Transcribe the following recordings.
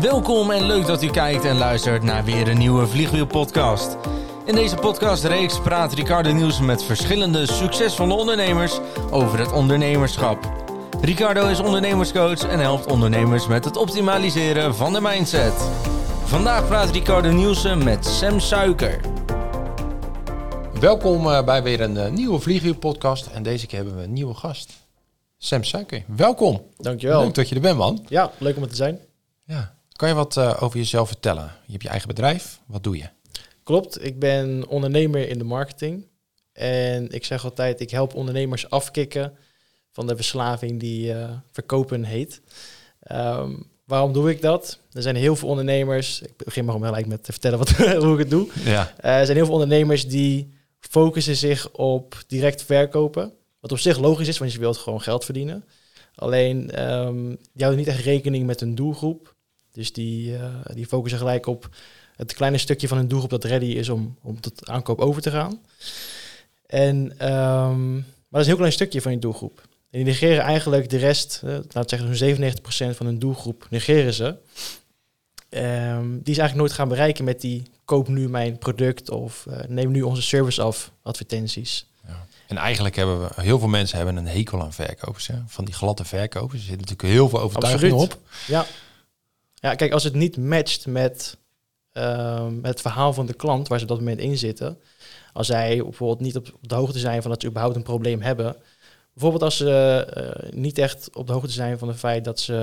Welkom en leuk dat u kijkt en luistert naar weer een nieuwe Vliegwiel-podcast. In deze podcastreeks praat Ricardo Nielsen met verschillende succesvolle ondernemers over het ondernemerschap. Ricardo is ondernemerscoach en helpt ondernemers met het optimaliseren van de mindset. Vandaag praat Ricardo Nielsen met Sam Suiker. Welkom eh, bij weer een eh, nieuwe Vliegwiel-podcast. En deze keer hebben we een nieuwe gast. Sam Suiker, welkom. Dankjewel. Leuk dat je er bent, man. Ja, leuk om er te zijn. Ja. Kan je wat eh, over jezelf vertellen? Je hebt je eigen bedrijf. Wat doe je? Klopt, ik ben ondernemer in de marketing. En ik zeg altijd, ik help ondernemers afkicken van de verslaving die eh, verkopen heet. Ehm, waarom doe ik dat? Er zijn heel veel ondernemers, ik begin maar gelijk met te vertellen wat, hoe ik het doe. Ja. Eh, er zijn heel veel ondernemers die focussen zich op direct verkopen. Wat op zich logisch is, want je wilt gewoon geld verdienen. Alleen, ehm die houden niet echt rekening met hun doelgroep. Dus die, eh, die focussen gelijk op het kleine stukje van hun doelgroep dat ready is om, om tot aankoop over te gaan. En, ehm, maar dat is een heel klein stukje van je doelgroep. En die negeren eigenlijk de rest, eh, laten we zeggen zo'n 97% van hun doelgroep negeren ze. Ehm, die is eigenlijk nooit gaan bereiken met die koop nu mijn product of eh, neem nu onze service af advertenties. ja. En eigenlijk hebben we, heel veel mensen hebben een hekel aan verkopers. Hè? Van die gladde verkopers. Er zit natuurlijk heel veel overtuiging Absoluut. op. Ja. Ja, kijk, als het niet matcht met ehm, het verhaal van de klant waar ze op dat moment in zitten. Als zij bijvoorbeeld niet op de hoogte zijn van dat ze überhaupt een probleem hebben. Bijvoorbeeld als ze eh, niet echt op de hoogte zijn van het feit dat ze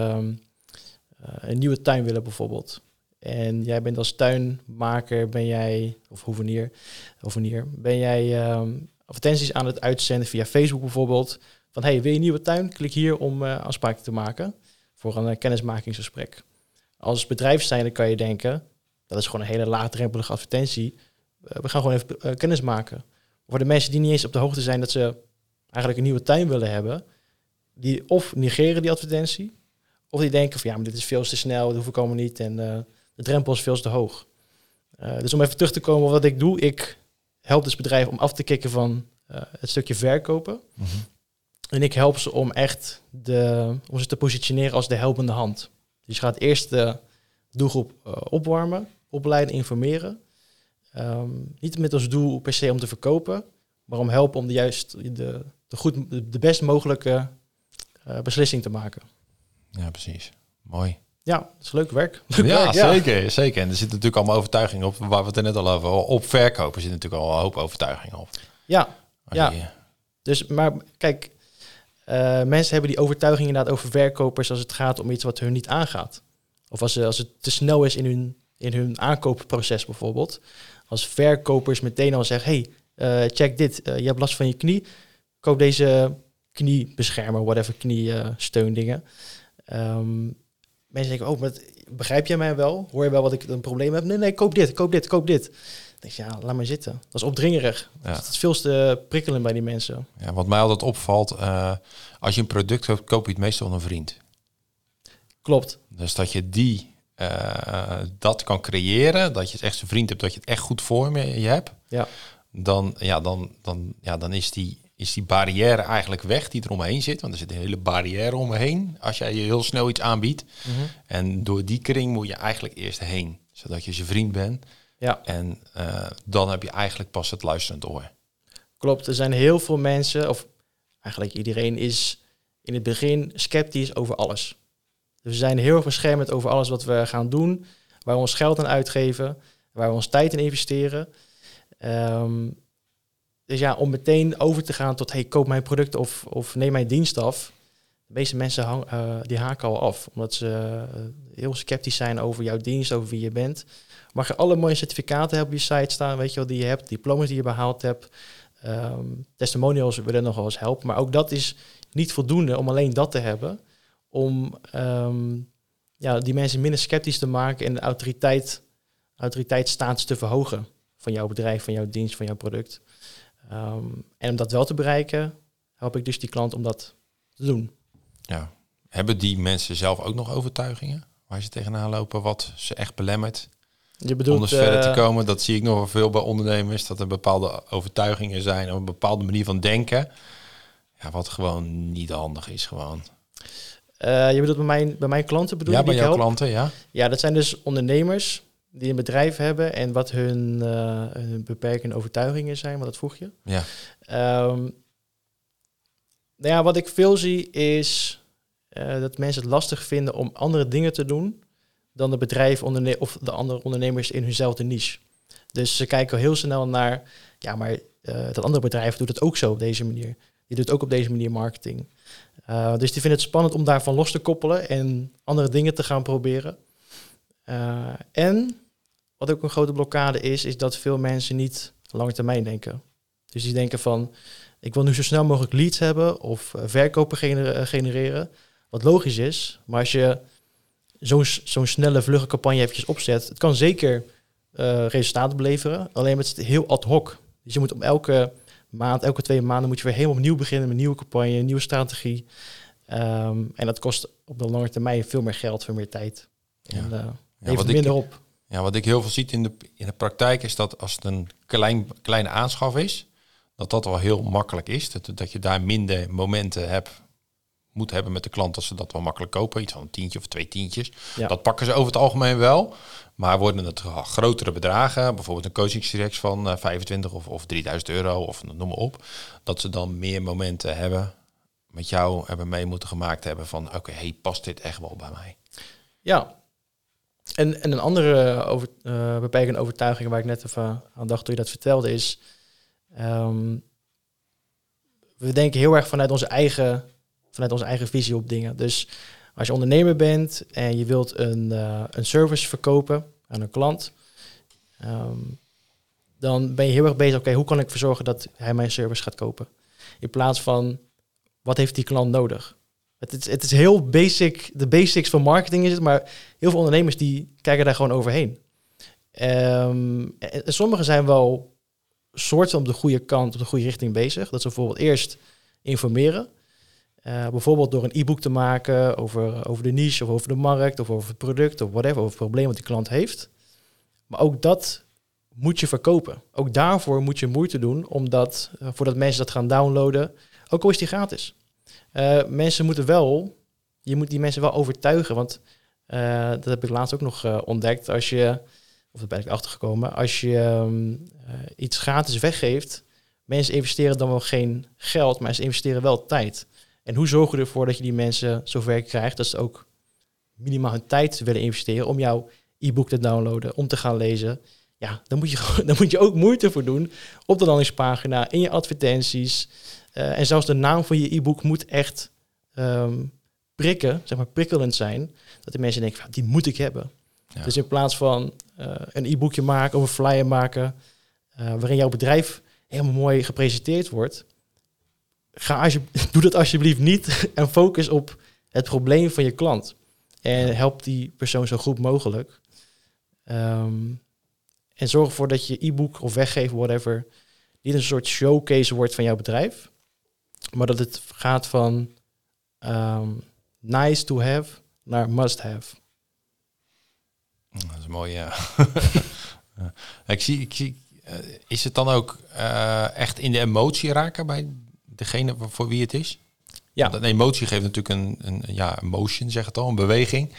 eh, een nieuwe tuin willen bijvoorbeeld. En jij bent als tuinmaker, ben jij, of hoevenier, hoevenier ben jij ehm, advertenties aan het uitzenden via Facebook bijvoorbeeld. Van hey, wil je een nieuwe tuin? Klik hier om eh afspraken te maken voor een kennismakingsgesprek. Als bedrijf zijnde kan je denken, dat is gewoon een hele laagdrempelige advertentie. Eh, we gaan gewoon even eh, kennis maken. Voor de mensen die niet eens op de hoogte zijn dat ze eigenlijk een nieuwe tuin willen hebben, die of negeren die advertentie, of die denken van ja, maar dit is veel te snel, dat hoef ik allemaal niet en eh, de drempel is veel te hoog. Dus om even terug te komen op wat ik doe, ik help dus bedrijven om af te kicken van het stukje verkopen. Mhm. En ik help ze om echt de, om ze te positioneren als de helpende hand. Dus je gaat eerst de doelgroep eh, opwarmen, opleiden, informeren. Ehm, niet met als doel per se om te verkopen, maar om helpen om de juist de, de, goed, de, best mogelijke eh, beslissing te maken. Ja, precies. Mooi. Ja, dat is leuk werk. Leuk Ja, werk, zeker, zeker. En er zit natuurlijk allemaal overtuiging op, waar we het er net al over Op verkopen zit natuurlijk al een hoop overtuiging op. Ja, Als Ja. je- Dus, maar kijk, eh, mensen hebben die overtuiging inderdaad over verkopers als het gaat om iets wat hun niet aangaat. Of als, ze- als het te snel is in hun, in hun aankoopproces bijvoorbeeld. Als verkopers meteen al zeggen, hey, eh, check dit, eh, je hebt last van je knie, koop deze kniebeschermer, whatever, kniesteundingen. Ehm mensen denken, oh, maar begrijp jij mij wel? Hoor je wel wat ik een probleem heb? Nee, nee, koop dit, koop dit, koop dit. Denk je, ja, laat maar zitten. Dat is opdringerig. Ja. Dat is veel te prikkelend bij die mensen. Ja, wat mij altijd opvalt, eh, als je een product koopt, koop je het meestal van een vriend. Klopt. Dus dat je die, eh, dat kan creëren, dat je het echt zijn vriend hebt, dat je het echt goed voor je je hebt, Ja. dan, ja, dan, dan, ja, dan is, die, is die barrière eigenlijk weg die er omheen zit. Want er zit een hele barrière omheen als jij je heel snel iets aanbiedt. En door die kring moet je eigenlijk eerst heen, zodat je zijn vriend bent. Ja, En eh, dan heb je eigenlijk pas het luisterend oor. klopt. Er zijn heel veel mensen, of eigenlijk iedereen is in het begin sceptisch over alles. Dus we zijn heel erg beschermend over alles wat we gaan doen, waar we ons geld aan uitgeven, waar we ons tijd in investeren. Ehm, dus ja, om meteen over te gaan tot, hey, koop mijn product of, of neem mijn dienst af. De meeste mensen hang, eh, die haken al af, omdat ze eh, heel sceptisch zijn over jouw dienst, over wie je bent. Mag je alle mooie certificaten hebben op je site staan, weet je wel, die je hebt, diploma's die je behaald hebt. Ehm, testimonials willen nog wel eens helpen, maar ook dat is niet voldoende om alleen dat te hebben. Om ehm, ja, die mensen minder sceptisch te maken en de autoriteit, autoriteitsstatus te verhogen van jouw bedrijf, van jouw dienst, van jouw product. Ehm, en om dat wel te bereiken, help ik dus die klant om dat te doen. Ja. Hebben die mensen zelf ook nog overtuigingen waar ze tegenaan lopen, wat ze echt belemmert? Je om bedoelt, dus verder te eh, komen. Dat zie ik nog wel veel bij ondernemers. Dat er bepaalde overtuigingen zijn. Of een bepaalde manier van denken. Ja, wat gewoon niet handig is gewoon. Eh, je bedoelt bij mijn, bij mijn klanten bedoel ja, je bij jouw klanten, ja. Ja, dat zijn dus ondernemers die een bedrijf hebben en wat hun, eh, hun beperkende overtuigingen zijn, want dat vroeg je. Ja. Ehm, nou ja, wat ik veel zie is dat mensen het lastig vinden om andere dingen te doen dan de bedrijven of de andere ondernemers in hunzelfde niche. Dus ze kijken heel snel naar, ja, maar eh, dat andere bedrijf doet het ook zo op deze manier. Die doet ook op deze manier marketing. Uh, dus die vinden het spannend om daarvan los te koppelen en andere dingen te gaan proberen. Uh, en wat ook een grote blokkade is, is dat veel mensen niet lange termijn denken. Dus die denken van, ik wil nu zo snel mogelijk leads hebben of uh, verkopen gener genereren. Wat logisch is, maar als je zo'n zo'n snelle, vlugge campagne eventjes opzet, het kan zeker uh, resultaten beleveren, alleen het is heel ad hoc. Dus je moet op elke maand, elke twee maanden moet je weer helemaal opnieuw beginnen met een nieuwe campagne, een nieuwe strategie. Um, en dat kost op de lange termijn veel meer geld, veel meer tijd. Ja. En, uh, Ja, even wat minder ik, op. Ja, wat ik heel veel zie in de, in de praktijk is dat als het een klein, kleine aanschaf is, dat dat wel heel makkelijk is. Dat, dat je daar minder momenten hebt, moet hebben met de klant dat ze dat wel makkelijk kopen. Iets van een tientje of twee tientjes. Ja. Dat pakken ze over het algemeen wel. Maar worden het grotere bedragen, bijvoorbeeld een coachingstraject van uh, 25 of, of 3000 euro of noem maar op, dat ze dan meer momenten hebben met jou hebben mee moeten gemaakt hebben van oké, okay, hey, past dit echt wel bij mij? Ja. En, en een andere over, uh, beperkende overtuiging waar ik net even aan dacht toen je dat vertelde is, um, we denken heel erg vanuit onze eigen, vanuit onze eigen visie op dingen. Dus als je ondernemer bent en je wilt een, uh, een service verkopen aan een klant, um, dan ben je heel erg bezig, oké, hoe kan ik ervoor zorgen dat hij mijn service gaat kopen? In plaats van, wat heeft die klant nodig? Het is, het is heel basic, de basics van marketing is het, maar heel veel ondernemers die kijken daar gewoon overheen. Um, en, en sommigen zijn wel soorten op de goede kant, op de goede richting bezig. Dat ze bijvoorbeeld eerst informeren. Uh, bijvoorbeeld door een e-book te maken over, over de niche of over de markt of over het product of whatever, over het probleem wat die klant heeft. Maar ook dat moet je verkopen. Ook daarvoor moet je moeite doen, omdat uh, voordat mensen dat gaan downloaden, ook al is die gratis. Uh, mensen moeten wel, je moet die mensen wel overtuigen, want dat heb ik laatst ook nog ontdekt. Als je, of daar ben ik achtergekomen, als je um, iets gratis weggeeft, mensen investeren dan wel geen geld, maar ze investeren wel tijd. En hoe zorg je ervoor dat je die mensen zover krijgt dat ze ook minimaal hun tijd willen investeren om jouw e-book te downloaden, om te gaan lezen? Ja, dan moet je, dan moet je ook moeite voor doen op de landingspagina, in je advertenties. Uh, en zelfs de naam van je e-book moet echt um, prikken, zeg maar prikkelend zijn. Dat de mensen denken, die moet ik hebben. Ja. Dus in plaats van uh, een e-boekje maken of een flyer maken, uh, waarin jouw bedrijf helemaal mooi gepresenteerd wordt, ga als je, doe dat alsjeblieft niet en focus op het probleem van je klant. En help die persoon zo goed mogelijk. Um, en zorg ervoor dat je e-book of weggeven, whatever, niet een soort showcase wordt van jouw bedrijf. Maar dat het gaat van um, nice to have naar must have. Dat is mooi, ja. ik zie, ik zie uh, is het dan ook uh, echt in de emotie raken bij degene voor wie het is? Ja. Want een emotie geeft natuurlijk een, een ja, motion, zeg het al, een beweging.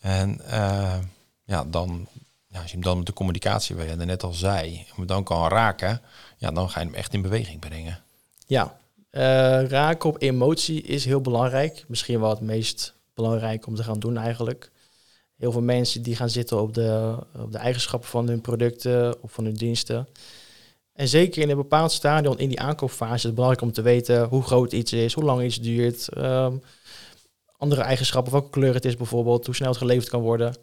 En uh, ja, dan, ja, als je hem dan met de communicatie, waar je net al zei, hem dan kan raken, ja, dan ga je hem echt in beweging brengen. Ja, uh, raken op emotie is heel belangrijk. Misschien wel het meest belangrijk om te gaan doen eigenlijk. Heel veel mensen die gaan zitten op de, op de eigenschappen van hun producten of van hun diensten. En zeker in een bepaald stadion in die aankoopfase is het belangrijk om te weten hoe groot iets is, hoe lang iets duurt, um, andere eigenschappen, welke kleur het is bijvoorbeeld, hoe snel het geleverd kan worden.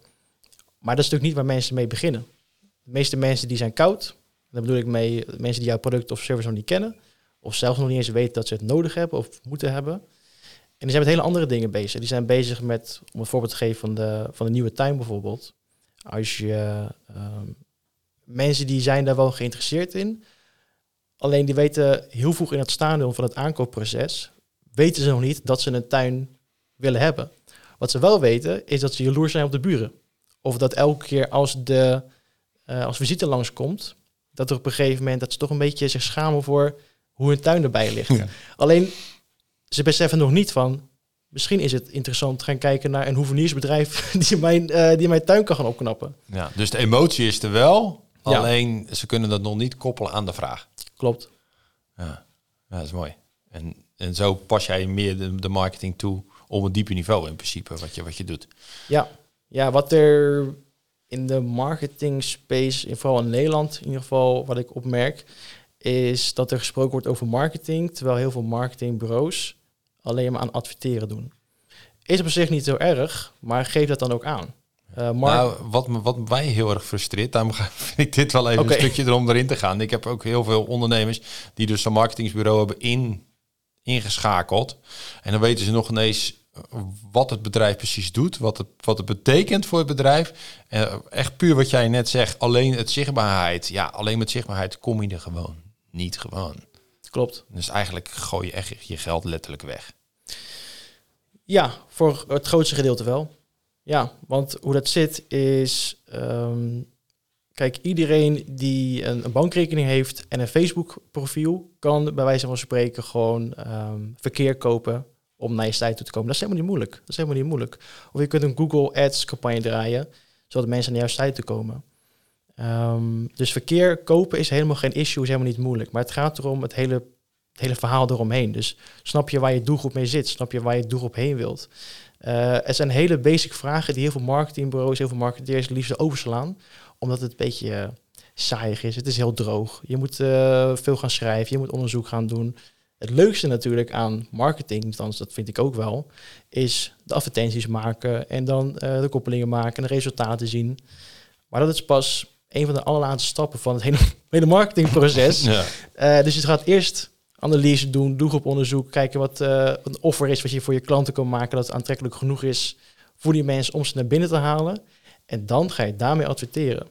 Maar dat is natuurlijk niet waar mensen mee beginnen. De meeste mensen die zijn koud, daar bedoel ik mee mensen die jouw product of service nog niet kennen, of zelfs nog niet eens weten dat ze het nodig hebben of moeten hebben. En die zijn met hele andere dingen bezig. Die zijn bezig met, om een voorbeeld te geven van de, van de nieuwe tuin bijvoorbeeld. Als je um, mensen die zijn daar wel geïnteresseerd in. Alleen die weten heel vroeg in het stadium van het aankoopproces, weten ze nog niet dat ze een tuin willen hebben. Wat ze wel weten, is dat ze jaloers zijn op de buren. Of dat elke keer als de uh, als visite langskomt, dat er op een gegeven moment dat ze toch een beetje zich schamen voor hoe hun tuin erbij ligt. Ja. Alleen ze beseffen nog niet van misschien is het interessant te gaan kijken naar een hoeveniersbedrijf die mijn, eh, die mijn tuin kan gaan opknappen. Ja, dus de emotie is er wel, Ja. alleen ze kunnen dat nog niet koppelen aan de vraag. Klopt. Ja, ja dat is mooi. En, en zo pas jij meer de, de marketing toe op een dieper niveau in principe, wat je, wat je doet. Ja. ja, wat er in de marketing space, in, vooral in Nederland in ieder geval, wat ik opmerk, is dat er gesproken wordt over marketing, terwijl heel veel marketingbureaus alleen maar aan adverteren doen. Is op zich niet zo erg, maar geef dat dan ook aan. Mar- Nou, wat, wat mij heel erg frustreert, daarom vind ik dit wel even een stukje erom erin te gaan. Ik heb ook heel veel ondernemers die dus een marketingsbureau hebben in, ingeschakeld. En dan weten ze nog ineens eh, wat het bedrijf precies doet, wat het, wat het betekent voor het bedrijf. Eh, echt puur wat jij net zegt, alleen het zichtbaarheid. Ja, alleen met zichtbaarheid kom je er gewoon niet gewoon. Klopt. Dus eigenlijk gooi je echt je geld letterlijk weg. Ja, voor het grootste gedeelte wel. Ja, want hoe dat zit is... ehm, kijk, iedereen die een, een bankrekening heeft en een Facebook-profiel... kan bij wijze van spreken gewoon ehm, verkeer kopen om naar je site toe te komen. Dat is helemaal niet moeilijk. Dat is helemaal niet moeilijk. Of je kunt een Google Ads-campagne draaien... zodat mensen naar jouw site toe komen. Ehm, dus verkeer kopen is helemaal geen issue, is helemaal niet moeilijk. Maar het gaat erom het hele, hele verhaal eromheen. Dus snap je waar je doelgroep mee zit? Snap je waar je doelgroep heen wilt? Eh er zijn hele basic vragen die heel veel marketingbureaus, heel veel marketeers het liefst overslaan. Omdat het een beetje eh, saaiig is. Het is heel droog. Je moet eh, veel gaan schrijven, je moet onderzoek gaan doen. Het leukste natuurlijk aan marketing, althans dat vind ik ook wel, is de advertenties maken en dan de koppelingen maken en de resultaten zien. Maar dat is pas een van de allerlaatste stappen van het hele, hele marketingproces. Ja. Dus je gaat eerst analyse doen, doelgroeponderzoek, kijken wat eh, een offer is wat je voor je klanten kan maken, dat het aantrekkelijk genoeg is voor die mensen om ze naar binnen te halen. En dan ga je daarmee adverteren.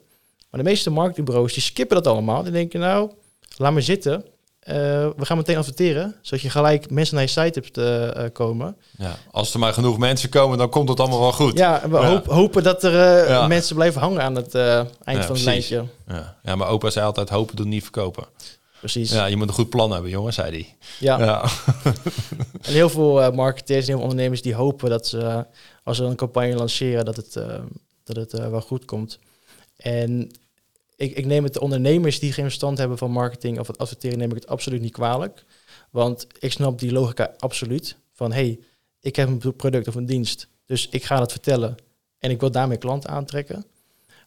Maar de meeste marketingbureaus die skippen dat allemaal. Die denken nou, laat maar zitten. Eh, we gaan meteen adverteren, zodat je gelijk mensen naar je site hebt eh, komen. Ja. Als er maar genoeg mensen komen, dan komt het allemaal wel goed. Ja, we Ja. hoop- hopen dat er Ja. mensen blijven hangen aan het eind van het lijntje. Ja. ja, maar opa zei altijd hopen doet niet verkopen. Precies. Ja, je moet een goed plan hebben, jongen, zei hij. Ja. Ja. En heel veel eh, marketeers en heel veel ondernemers die hopen dat ze, eh, als ze een campagne lanceren, dat het, eh, dat het wel goed komt. En ik, ik neem het de ondernemers die geen verstand hebben van marketing of het adverteren, neem ik het absoluut niet kwalijk. Want ik snap die logica absoluut. Van hey, ik heb een product of een dienst, dus ik ga het vertellen en ik wil daarmee klanten aantrekken.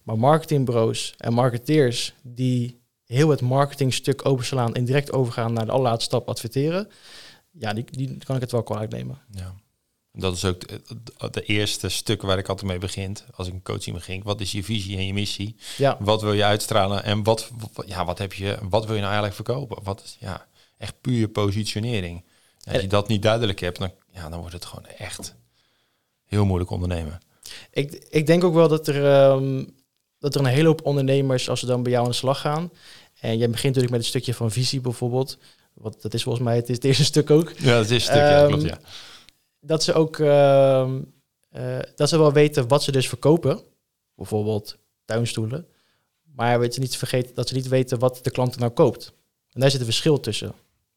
Maar marketingbureaus en marketeers die heel het marketingstuk overslaan en direct overgaan naar de allerlaatste stap adverteren, ja, die, die kan ik het wel kwalijk nemen. ja. Dat is ook de, de eerste stuk waar ik altijd mee begin. Als ik een coaching begin. Wat is je visie en je missie? Ja, Wat wil je uitstralen? En wat, ja, wat, heb je, wat wil je nou eigenlijk verkopen? Wat is ja, echt puur positionering. En als je dat niet duidelijk hebt, dan, ja, dan wordt het gewoon echt heel moeilijk ondernemen. ik, ik denk ook wel dat er, ehm, dat er een hele hoop ondernemers, als ze dan bij jou aan de slag gaan, en jij begint natuurlijk met een stukje van visie bijvoorbeeld, wat dat is volgens mij het, is het eerste stuk ook, Ja, dat is stuk, ja, Ehm, klopt, ja. dat ze ook ehm, eh, dat ze wel weten wat ze dus verkopen, bijvoorbeeld tuinstoelen, maar weet je niet vergeten dat ze niet weten wat de klant er nou koopt. En daar zit een verschil tussen.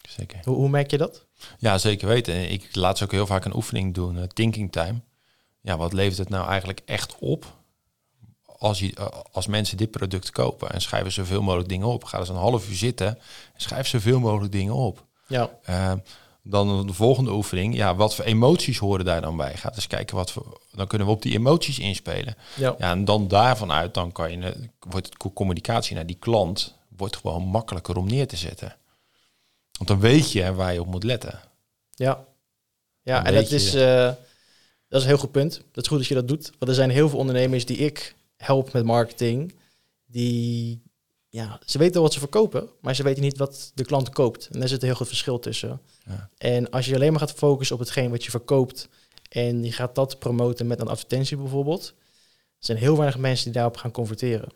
Zeker. Hoe, hoe merk je dat? Ja, zeker weten. Ik laat ze ook heel vaak een oefening doen, eh, thinking time. Ja, wat levert het nou eigenlijk echt op als, je, als mensen dit product kopen en schrijven zoveel mogelijk dingen op? Gaan ze een half uur zitten en schrijf zoveel mogelijk dingen op. Ja, Eh, dan de volgende oefening, ja, wat voor emoties horen daar dan bij? Ga eens kijken wat voor, dan kunnen we op die emoties inspelen. ja. Ja, en dan daarvan uit, dan kan je, wordt het co- communicatie naar die klant wordt gewoon makkelijker om neer te zetten. Want dan weet je waar je op moet letten. Ja, ja en dat is, eh, dat is een heel goed punt. Dat is goed dat je dat doet. Want er zijn heel veel ondernemers die ik help met marketing, die, ja, ze weten wel wat ze verkopen, maar ze weten niet wat de klant koopt. En daar zit een heel groot verschil tussen. Ja. En als je alleen maar gaat focussen op hetgeen wat je verkoopt en je gaat dat promoten met een advertentie bijvoorbeeld, zijn heel weinig mensen die daarop gaan converteren.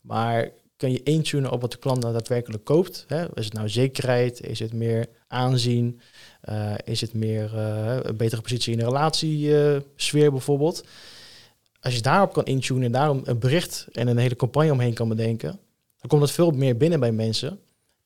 Maar kun je intunen op wat de klant nou daadwerkelijk koopt? Hè? Is het nou zekerheid? Is het meer aanzien? Eh, is het meer eh, een betere positie in de relatiesfeer bijvoorbeeld? Als je daarop kan intunen en daarom een bericht en een hele campagne omheen kan bedenken, dan komt dat veel meer binnen bij mensen.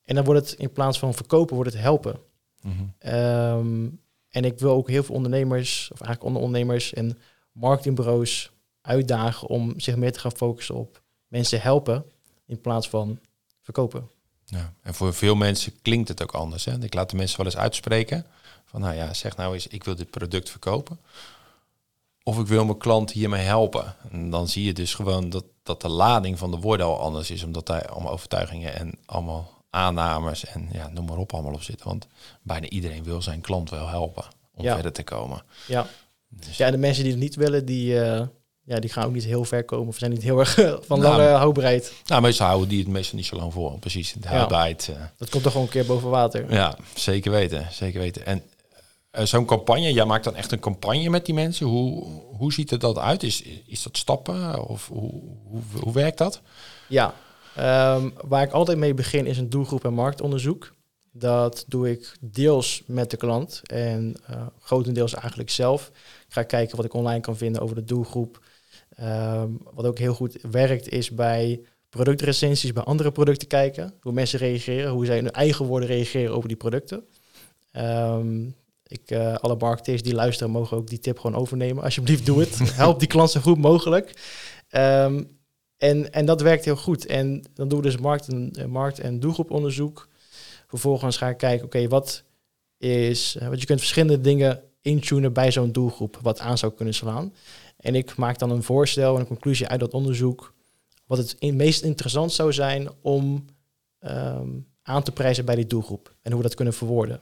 En dan wordt het in plaats van verkopen, wordt het helpen. Mhm. Ehm, En ik wil ook heel veel ondernemers, of eigenlijk ondernemers en marketingbureaus uitdagen om zich meer te gaan focussen op mensen helpen in plaats van verkopen. Ja, en voor veel mensen klinkt het ook anders. Hè? Ik laat de mensen wel eens uitspreken van, nou ja, zeg nou eens, ik wil dit product verkopen. Of ik wil mijn klant hiermee helpen. En dan zie je dus gewoon dat, dat de lading van de woorden al anders is, omdat daar allemaal overtuigingen en allemaal aannames en ja, noem maar op allemaal op zitten. Want bijna iedereen wil zijn klant wel helpen om Ja. verder te komen. Ja. Dus, ja, en de mensen die het niet willen, die, eh, ja, die gaan ook niet heel ver komen. Of zijn niet heel erg van Nou, lange houdbaarheid. Nou, meestal houden die het meestal niet zo lang voor. Precies, de houdbaarheid. eh, Dat komt toch gewoon een keer boven water. Ja, zeker weten. Zeker weten. En eh, zo'n campagne, jij maakt dan echt een campagne met die mensen. Hoe, hoe ziet er dat uit? Is, is dat stappen? Of hoe, hoe, werkt dat? Ja, ehm, waar ik altijd mee begin is een doelgroep en marktonderzoek. Dat doe ik deels met de klant en eh, grotendeels eigenlijk zelf. Ik ga kijken wat ik online kan vinden over de doelgroep. Ehm, wat ook heel goed werkt is bij productrecensies bij andere producten kijken. Hoe mensen reageren, hoe zij in hun eigen woorden reageren over die producten. Ehm, ik, eh, alle marketeers die luisteren mogen ook die tip gewoon overnemen. Alsjeblieft, doe het. Help die klant zo goed mogelijk. Ehm, en, en dat werkt heel goed. En dan doen we dus markt- en, eh, markt- en doelgroeponderzoek. Vervolgens ga ik kijken, oké, wat is... eh, Want je kunt verschillende dingen intunen bij zo'n doelgroep, wat aan zou kunnen slaan. En ik maak dan een voorstel en een conclusie uit dat onderzoek... wat het meest interessant zou zijn om ehm, aan te prijzen bij die doelgroep. En hoe we dat kunnen verwoorden.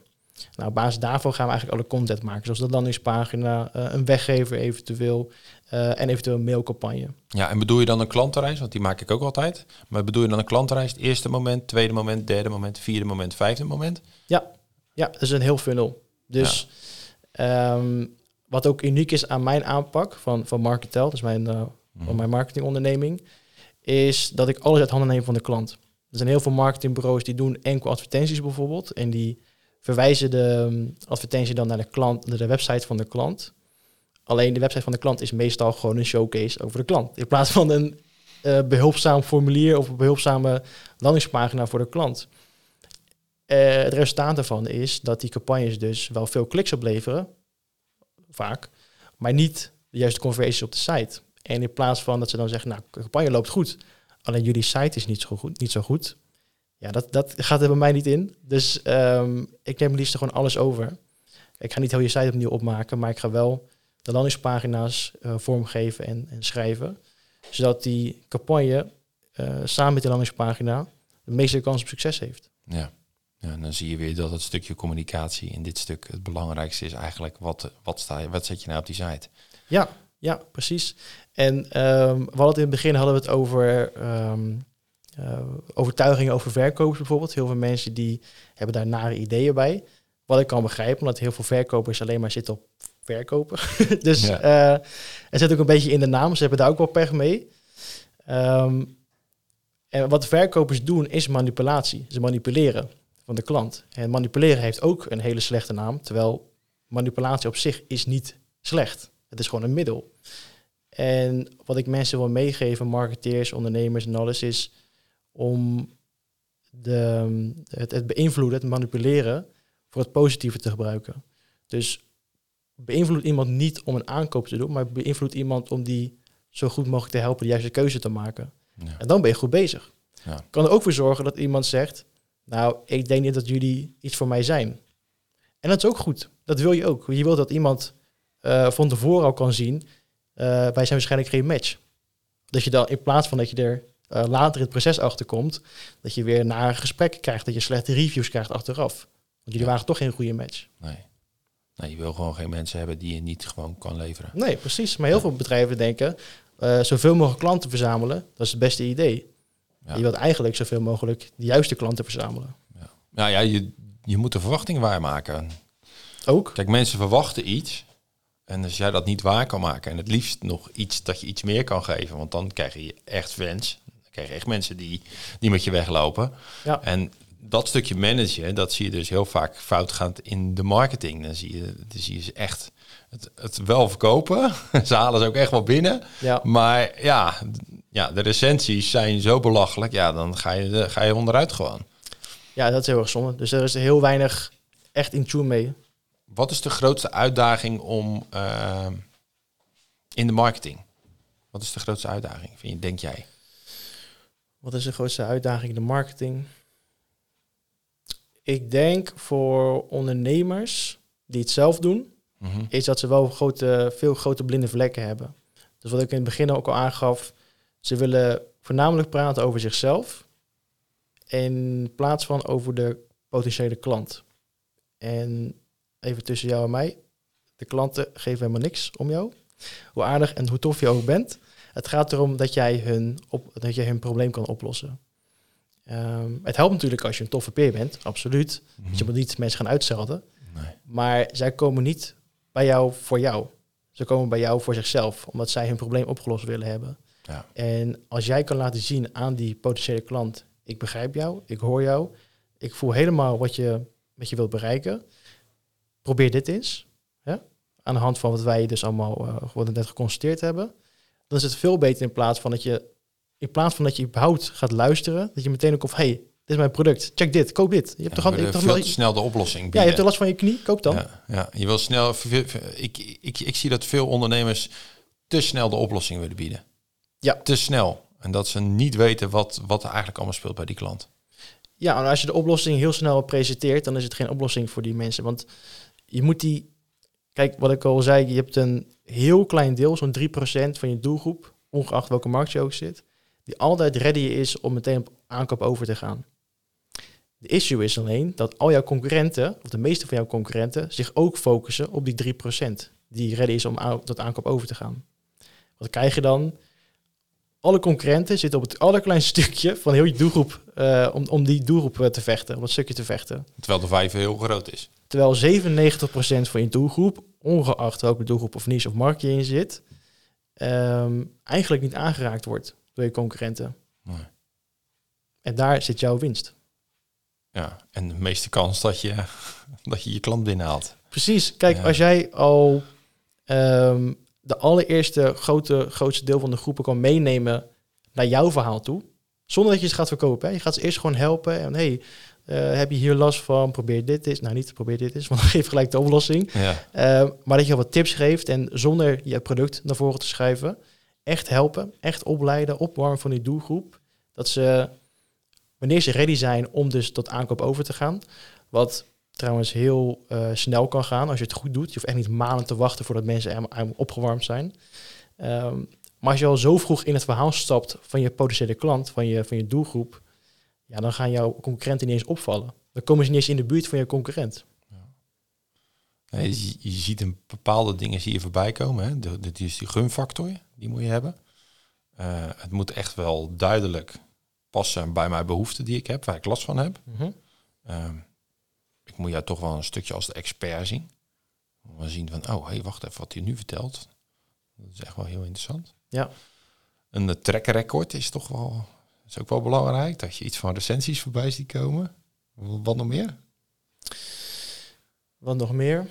Nou, op basis daarvan gaan we eigenlijk alle content maken. Zoals de landingspagina, eh, een weggever eventueel... eh, en eventueel een mailcampagne. Ja, en bedoel je dan een klantenreis? Want die maak ik ook altijd. Maar bedoel je dan een klantenreis? Het eerste moment, tweede moment, derde moment, vierde moment, vijfde moment? Ja, dat is een heel funnel. Dus ehm, wat ook uniek is aan mijn aanpak van, van Marketel, dat is mijn, eh, van mijn marketingonderneming, is dat ik alles uit handen neem van de klant. Er zijn heel veel marketingbureaus die doen enkel advertenties bijvoorbeeld en die verwijzen de um, advertentie dan naar de klant, naar de website van de klant. Alleen de website van de klant is meestal gewoon een showcase over de klant. In plaats van een eh, behulpzaam formulier of een behulpzame landingspagina voor de klant. Eh, het resultaat daarvan is dat die campagnes dus wel veel kliks opleveren, vaak, maar niet de juiste conversies op de site. En in plaats van dat ze dan zeggen, nou, de campagne loopt goed, alleen jullie site is niet zo goed, niet zo goed. Ja, dat, dat gaat er bij mij niet in. Dus ehm, ik neem liefst gewoon alles over. Ik ga niet heel je site opnieuw opmaken, maar ik ga wel de landingspagina's eh, vormgeven en, en schrijven. Zodat die campagne eh, samen met de landingspagina de meeste kans op succes heeft. Ja. ja, en dan zie je weer dat het stukje communicatie in dit stuk het belangrijkste is eigenlijk. Wat, wat, sta je, wat zet je nou op die site? Ja, ja, precies. En ehm, we hadden het in het begin hadden we het over ehm, uh, overtuigingen over verkopers bijvoorbeeld. Heel veel mensen die hebben daar nare ideeën bij. Wat ik kan begrijpen, omdat heel veel verkopers alleen maar zitten op verkopen. dus Ja. er zit ook een beetje in de naam. Ze hebben daar ook wel pech mee. Ehm, en wat verkopers doen is manipulatie. Ze manipuleren van de klant. En manipuleren heeft ook een hele slechte naam. Terwijl manipulatie op zich is niet slecht. Het is gewoon een middel. En wat ik mensen wil meegeven, marketeers, ondernemers en alles, is om de, het, het beïnvloeden, het manipuleren, voor het positieve te gebruiken. Dus beïnvloed iemand niet om een aankoop te doen, maar beïnvloed iemand om die zo goed mogelijk te helpen de juiste keuze te maken. Ja. En dan ben je goed bezig. Ja. Kan er ook voor zorgen dat iemand zegt, nou, ik denk niet dat jullie iets voor mij zijn. En dat is ook goed. Dat wil je ook. Je wilt dat iemand uh, van tevoren al kan zien, uh, wij zijn waarschijnlijk geen match. Dat je dan in plaats van dat je er uh, later in het proces achterkomt, dat je weer naar een gesprek krijgt, dat je slechte reviews krijgt achteraf. Want jullie Ja. waren toch geen goede match. Nee. nee, je wil gewoon geen mensen hebben die je niet gewoon kan leveren. Nee, precies. Maar heel veel bedrijven denken, uh, zoveel mogelijk klanten verzamelen, dat is het beste idee. Ja. Je wilt eigenlijk zoveel mogelijk de juiste klanten verzamelen. Ja. Nou ja, je, je moet de verwachting waarmaken. Ook. Kijk, mensen verwachten iets. En als jij dat niet waar kan maken en het liefst nog iets dat je iets meer kan geven, want dan krijg je echt fans. Krijg echt mensen die, die met je weglopen. Ja. En dat stukje managen, dat zie je dus heel vaak foutgaand in de marketing. Dan zie je, dan zie je ze echt het, het wel verkopen. ze halen ze ook echt wel binnen. Ja. Maar ja, ja, de recensies zijn zo belachelijk. Ja, dan ga je, ga je onderuit gewoon. ja, dat is heel erg zonde. Dus er is heel weinig echt in tune mee. wat is de grootste uitdaging om uh, in de marketing? Wat is de grootste uitdaging, vind je, denk jij? Wat is de grootste uitdaging in de marketing? Ik denk voor ondernemers die het zelf doen, Mhm. is dat ze wel grote, veel grote blinde vlekken hebben. Dus wat ik in het begin ook al aangaf, ze willen voornamelijk praten over zichzelf in plaats van over de potentiële klant. En even tussen jou en mij, de klanten geven helemaal niks om jou. Hoe aardig en hoe tof je ook bent. Het gaat erom dat jij hun, op, dat jij hun probleem kan oplossen. Ehm, het helpt natuurlijk als je een toffe peer bent, absoluut. Dus je moet niet mensen gaan uitzelden. Nee. Maar zij komen niet bij jou voor jou. Ze komen bij jou voor zichzelf, omdat zij hun probleem opgelost willen hebben. Ja. En als jij kan laten zien aan die potentiële klant, ik begrijp jou, ik hoor jou, ik voel helemaal wat je, wat je wilt bereiken. Probeer dit eens. Ja? Aan de hand van wat wij dus allemaal uh, we net geconstateerd hebben. Dan is het veel beter in plaats van dat je, in plaats van dat je überhaupt gaat luisteren, dat je meteen ook of hey, dit is mijn product, check dit, koop dit. Je hebt Ja, toch, al- je hebt willen toch veel te snel de oplossing ja, bieden. je hebt er last van je knie, koop dan. Ja, ja, je wil snel. Ik, ik, ik zie dat veel ondernemers te snel de oplossing willen bieden. Ja. Te snel. En dat ze niet weten wat, wat er eigenlijk allemaal speelt bij die klant. Ja, en als je de oplossing heel snel presenteert, dan is het geen oplossing voor die mensen. Want je moet die. Kijk, wat ik al zei, je hebt een heel klein deel, zo'n 3% van je doelgroep, ongeacht welke markt je ook zit, die altijd ready is om meteen op aankoop over te gaan. De issue is alleen dat al jouw concurrenten, of de meeste van jouw concurrenten, zich ook focussen op die 3% die ready is om tot aankoop over te gaan. Wat krijg je dan? Alle concurrenten zitten op het allerkleinste stukje van heel je doelgroep, eh, om, om die doelgroep eh, te vechten, om dat stukje te vechten. Terwijl de vijf heel groot is. Terwijl 97% van je doelgroep, ongeacht welke doelgroep of niche of markt je in zit, ehm, eigenlijk niet aangeraakt wordt door je concurrenten. Nee. En daar zit jouw winst. Ja, en de meeste kans dat je dat je, je klant binnenhaalt. Precies. Kijk, Ja. als jij al ehm, de allereerste grote, grootste deel van de groepen kan meenemen naar jouw verhaal toe, zonder dat je ze gaat verkopen. Hè. Je gaat ze eerst gewoon helpen. En hey, eh, heb je hier last van? Probeer dit eens. Nou, niet probeer dit eens, want dan geef gelijk de oplossing. Ja, Uh, maar dat je wat tips geeft en zonder je product naar voren te schrijven, echt helpen, echt opleiden, opwarmen van die doelgroep. Dat ze, wanneer ze ready zijn om dus tot aankoop over te gaan, wat trouwens heel eh, snel kan gaan als je het goed doet. Je hoeft echt niet maanden te wachten voordat mensen opgewarmd zijn. Ehm, maar als je al zo vroeg in het verhaal stapt van je potentiële klant, van je, van je doelgroep, ja, dan gaan jouw concurrenten niet eens opvallen. Dan komen ze niet eens in de buurt van je concurrent. Nee, je, je ziet een bepaalde dingen zie je voorbij komen. Hè. De, de, die is die gunfactor, die moet je hebben. Eh, het moet echt wel duidelijk passen bij mijn behoeften die ik heb, waar ik last van heb. Mhm. Ehm, ik moet jou toch wel een stukje als de expert zien. We zien van, oh, hey, wacht even, wat hij nu vertelt. Dat is echt wel heel interessant. Ja. Een track record is toch wel, is ook wel belangrijk. Dat je iets van recensies voorbij ziet komen. Wat nog meer? Wat nog meer?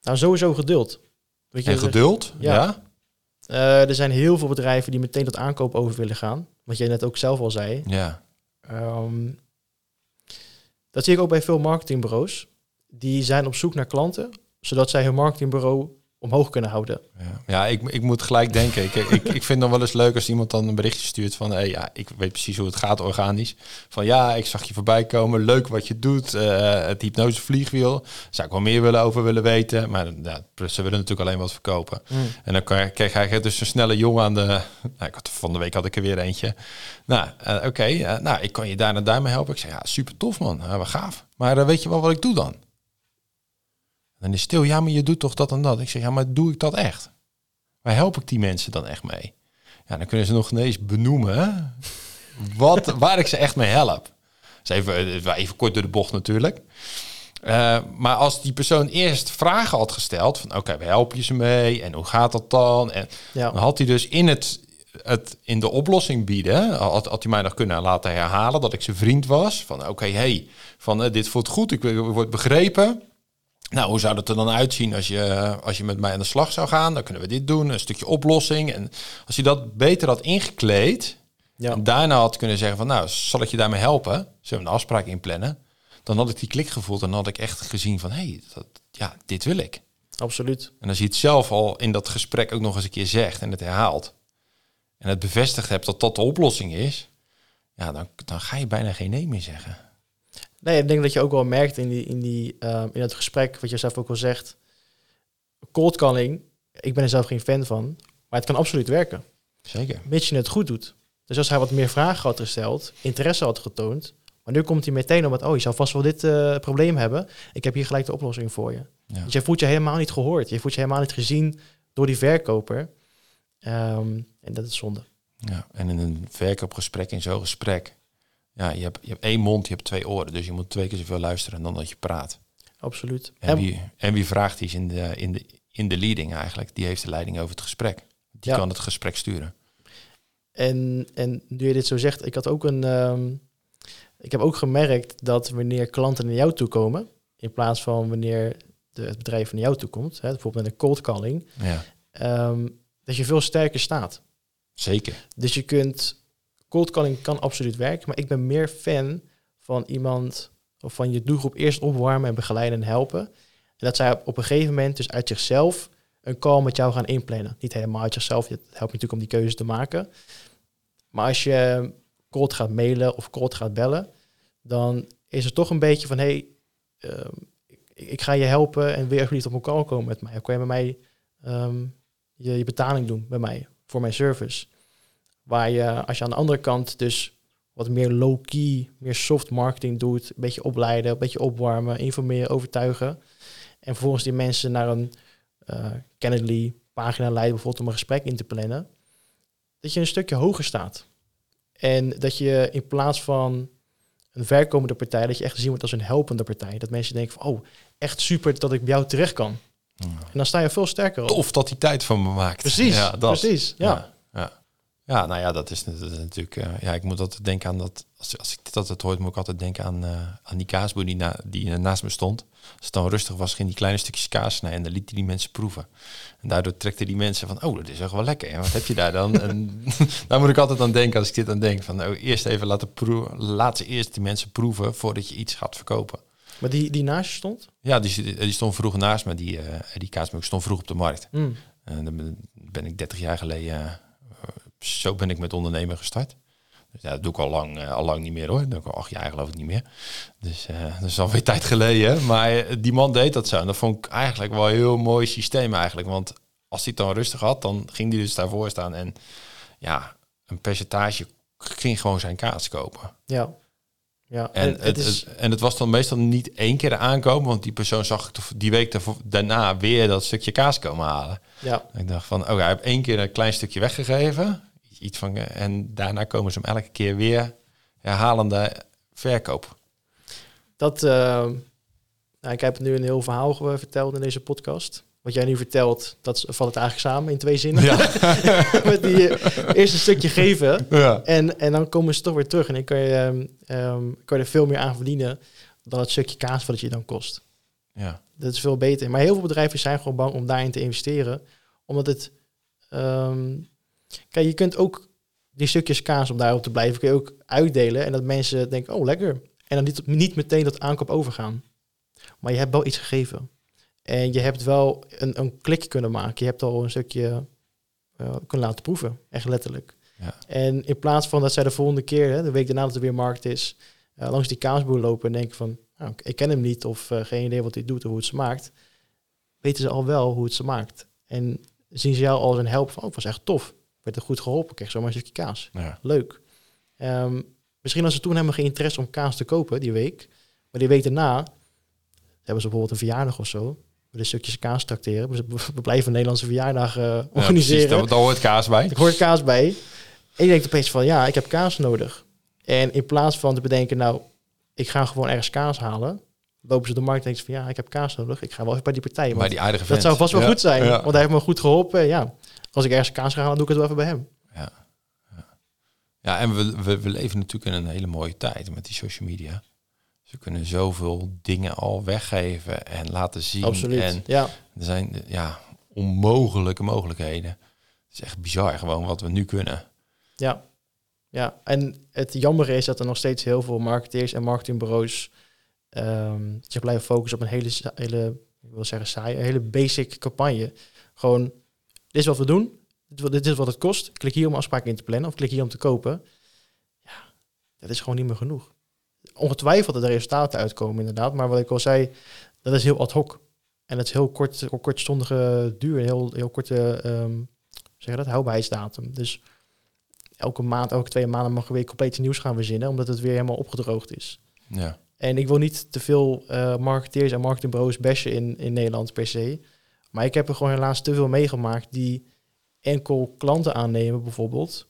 Nou, sowieso geduld. Weet je, En geduld. Ja. Ja. eh, er zijn heel veel bedrijven die meteen tot aankoop over willen gaan. Wat jij net ook zelf al zei. Ja. Ehm, dat zie ik ook bij veel marketingbureaus. Die zijn op zoek naar klanten, zodat zij hun marketingbureau omhoog kunnen houden. Ja, ja ik, ik moet gelijk denken. Ik, ik, ik vind nog wel eens leuk als iemand dan een berichtje stuurt van... Hey, ja, ik weet precies hoe het gaat organisch. Van ja, ik zag je voorbij komen. Leuk wat je doet. eh, het hypnose vliegwiel. Zou ik wel meer willen over willen weten. Maar ja, ze willen natuurlijk alleen wat verkopen. En dan kreeg hij dus een snelle jongen aan de... Nou, ik had, van de week had ik er weer eentje. Nou, eh, oké. eh, nou, ik kan je daar en daar mee helpen. Ik zei, ja, super tof man. Wat gaaf. Maar weet je wel wat ik doe dan? En dan is stil, ja, maar je doet toch dat en dat. Ik zeg, ja, maar doe ik dat echt? Waar help ik die mensen dan echt mee? Ja, dan kunnen ze nog ineens benoemen wat, waar ik ze echt mee help. Dus even, eh, even kort door de bocht natuurlijk. Uh, maar als die persoon eerst vragen had gesteld van oké, waar help je ze mee en hoe gaat dat dan? En Ja. dan had hij dus in het, het in de oplossing bieden, had, had hij mij nog kunnen laten herhalen dat ik zijn vriend was. Van oké, hey, van uh, dit voelt goed, ik, ik word begrepen. Nou, hoe zou dat er dan uitzien als je, als je met mij aan de slag zou gaan? Dan kunnen we dit doen, een stukje oplossing. En als je dat beter had ingekleed, Ja. en daarna had kunnen zeggen van, nou, zal ik je daarmee helpen? Zullen we een afspraak inplannen? Dan had ik die klik gevoeld en dan had ik echt gezien van, hé, hey, dat, ja, dit wil ik. Absoluut. En als je het zelf al in dat gesprek ook nog eens een keer zegt en het herhaalt. En het bevestigd hebt dat dat de oplossing is. Ja, dan, dan ga je bijna geen nee meer zeggen. Nee, ik denk dat je ook wel merkt in, die, in, die, ehm, in het gesprek, wat je zelf ook al zegt. Cold calling, ik ben er zelf geen fan van, maar het kan absoluut werken. Zeker. Mits je het goed doet. Dus als hij wat meer vragen had gesteld, interesse had getoond, maar nu komt hij meteen om het, oh, je zou vast wel dit eh, probleem hebben. Ik heb hier gelijk de oplossing voor je. Ja. Dus je voelt je helemaal niet gehoord. Je voelt je helemaal niet gezien door die verkoper. Ehm, en dat is zonde. Ja, en in een verkoopgesprek, in zo'n gesprek, ja, je hebt, je hebt één mond, je hebt twee oren. Dus je moet twee keer zoveel luisteren dan dat je praat. Absoluut. En wie, en wie vraagt, is in de, in, de, in de leading eigenlijk. Die heeft de leiding over het gesprek. Die Ja. kan het gesprek sturen. En, en nu je dit zo zegt, ik had ook een. ehm, ik heb ook gemerkt dat wanneer klanten naar jou toe komen, in plaats van wanneer de, het bedrijf naar jou toe komt, hè, bijvoorbeeld met een cold calling, Ja, ehm, dat je veel sterker staat. zeker. Dus je kunt. Cold calling kan absoluut werken, maar ik ben meer fan van iemand of van je doelgroep eerst opwarmen en begeleiden en helpen. En dat zij op een gegeven moment dus uit zichzelf een call met jou gaan inplannen. Niet helemaal uit zichzelf, het helpt natuurlijk om die keuze te maken. Maar als je cold gaat mailen of cold gaat bellen, dan is het toch een beetje van, hey, ehm, ik, ik ga je helpen en wil je alsjeblieft op een call komen met mij? Of kan je met mij ehm, je, je betaling doen bij mij voor mijn service? Waar je, als je aan de andere kant dus wat meer low-key, meer soft marketing doet, een beetje opleiden, een beetje opwarmen, informeren, overtuigen. En vervolgens die mensen naar een eh Kennedy pagina leiden, bijvoorbeeld om een gesprek in te plannen. Dat je een stukje hoger staat. En dat je in plaats van een verkomende partij, dat je echt gezien wordt als een helpende partij. Dat mensen denken van, oh, echt super dat ik bij jou terecht kan. En dan sta je veel sterker op. Tof dat hij tijd van me maakt. Precies, ja, dat. precies. Ja. Ja, ja. Nou ja, dat is, dat is natuurlijk. eh, ja, ik moet altijd denken aan dat. Als, als ik dit altijd hoor, moet ik altijd denken aan, eh, aan die kaasboer die, na, die eh, naast me stond. Als het dan rustig was, ging die kleine stukjes kaas snijden en dan liet hij die mensen proeven. En daardoor trekte die mensen van, oh, dat is echt wel lekker. En wat heb je daar dan? en daar moet ik altijd aan denken als ik dit aan denk. Van, oh, eerst even laten proeven. Laat ze eerst die mensen proeven voordat je iets gaat verkopen. Maar die, die naast je stond? Ja, die, die stond vroeg naast me, die, eh die kaasboer stond vroeg op de markt. Mm. En dan ben- ik 30 jaar geleden, zo ben ik met ondernemen gestart. Dus ja, dat doe ik al lang, eh, al lang niet meer hoor. Dat doe ik al acht jaar geloof ik niet meer. Dus eh, dat is alweer tijd geleden. Maar eh, die man deed dat zo. En dat vond ik eigenlijk wel een heel mooi systeem eigenlijk. Want als hij het dan rustig had, dan ging hij dus daarvoor staan. En ja, een percentage ging gewoon zijn kaas kopen. Ja. Ja, En, het, het- en het was dan meestal niet één keer aankomen, want die persoon zag ik die week daarvoor- daarna weer dat stukje kaas komen halen. ja, Ik dacht van, oké, hij heeft één keer een klein stukje weggegeven. Iets van, eh, en daarna komen ze hem elke keer weer herhalende verkoop. dat. eh, nou, ik heb nu een heel verhaal verteld in deze podcast. Wat jij nu vertelt, dat valt het eigenlijk samen in twee zinnen. Ja. Met die eh, eerste stukje geven. ja. En, en dan komen ze toch weer terug. En dan kan je, ehm, kan je er veel meer aan verdienen dan het stukje kaas wat het je dan kost. Ja. Dat is veel beter. Maar heel veel bedrijven zijn gewoon bang om daarin te investeren. Omdat het... ehm, kijk, je kunt ook die stukjes kaas, om daarop te blijven, kun je ook uitdelen. En dat mensen denken, oh lekker. En dan niet, niet meteen dat aankoop overgaan. Maar je hebt wel iets gegeven. En je hebt wel een, een klik kunnen maken. Je hebt al een stukje eh, kunnen laten proeven. Echt letterlijk. Ja. En in plaats van dat zij de volgende keer, hè, de week daarna dat er weer markt is, eh, langs die kaasboer lopen en denken van, nou, ik- ken hem niet of eh, geen idee wat hij doet of hoe het smaakt, weten ze al wel hoe het smaakt. En zien ze jou als een help van, oh, het was echt tof. Werd er goed geholpen, kreeg zomaar een stukje kaas. Ja. Leuk. Ehm, misschien als ze toen helemaal geen interesse om kaas te kopen die week, maar die week daarna hebben ze bijvoorbeeld een verjaardag of zo, we de stukjes kaas tracteren. We we blijven een Nederlandse verjaardag eh, Ja, organiseren. precies, daar, hoort kaas bij. Ik hoor kaas bij. En je denkt opeens van, ja, ik heb kaas nodig. En in plaats van te bedenken, nou, ik ga gewoon ergens kaas halen, lopen ze de markt en denken ze van, ja, ik heb kaas nodig. Ik ga wel even bij die partij. Maar die aardige dat vent. zou vast wel Ja. goed zijn, Ja. want hij heeft me goed geholpen. En Ja, als ik ergens kaas ga halen, doe ik het wel even bij hem. Ja, ja. ja en we, we, we leven natuurlijk in een hele mooie tijd met die social media. Ze kunnen zoveel dingen al weggeven en laten zien. Absoluut. En ja, er zijn ja, onmogelijke mogelijkheden. Het is echt bizar gewoon wat we nu kunnen. ja, ja. En het jammer is dat er nog steeds heel veel marketeers en marketingbureaus ehm, zich blijven focussen op een hele, hele ik wil zeggen saai, een hele basic campagne. Gewoon, dit is wat we doen, dit, is wat- het kost. Klik hier om afspraken in te plannen of klik hier om te kopen. Ja, dat is gewoon niet meer genoeg. Ongetwijfeld dat er resultaten uitkomen inderdaad, maar wat ik al zei, dat is heel ad hoc. En dat is heel kort, kortstondige duur, heel, heel korte, hoe zeg dat, houdbaarheidsdatum. Dus elke maand, elke twee maanden mag er weer compleet nieuws gaan verzinnen, omdat het weer helemaal opgedroogd is. Ja. En ik wil niet te veel eh, marketeers en marketingbureaus bashen in, in Nederland per se. Maar ik heb er gewoon helaas te veel meegemaakt die enkel klanten aannemen bijvoorbeeld.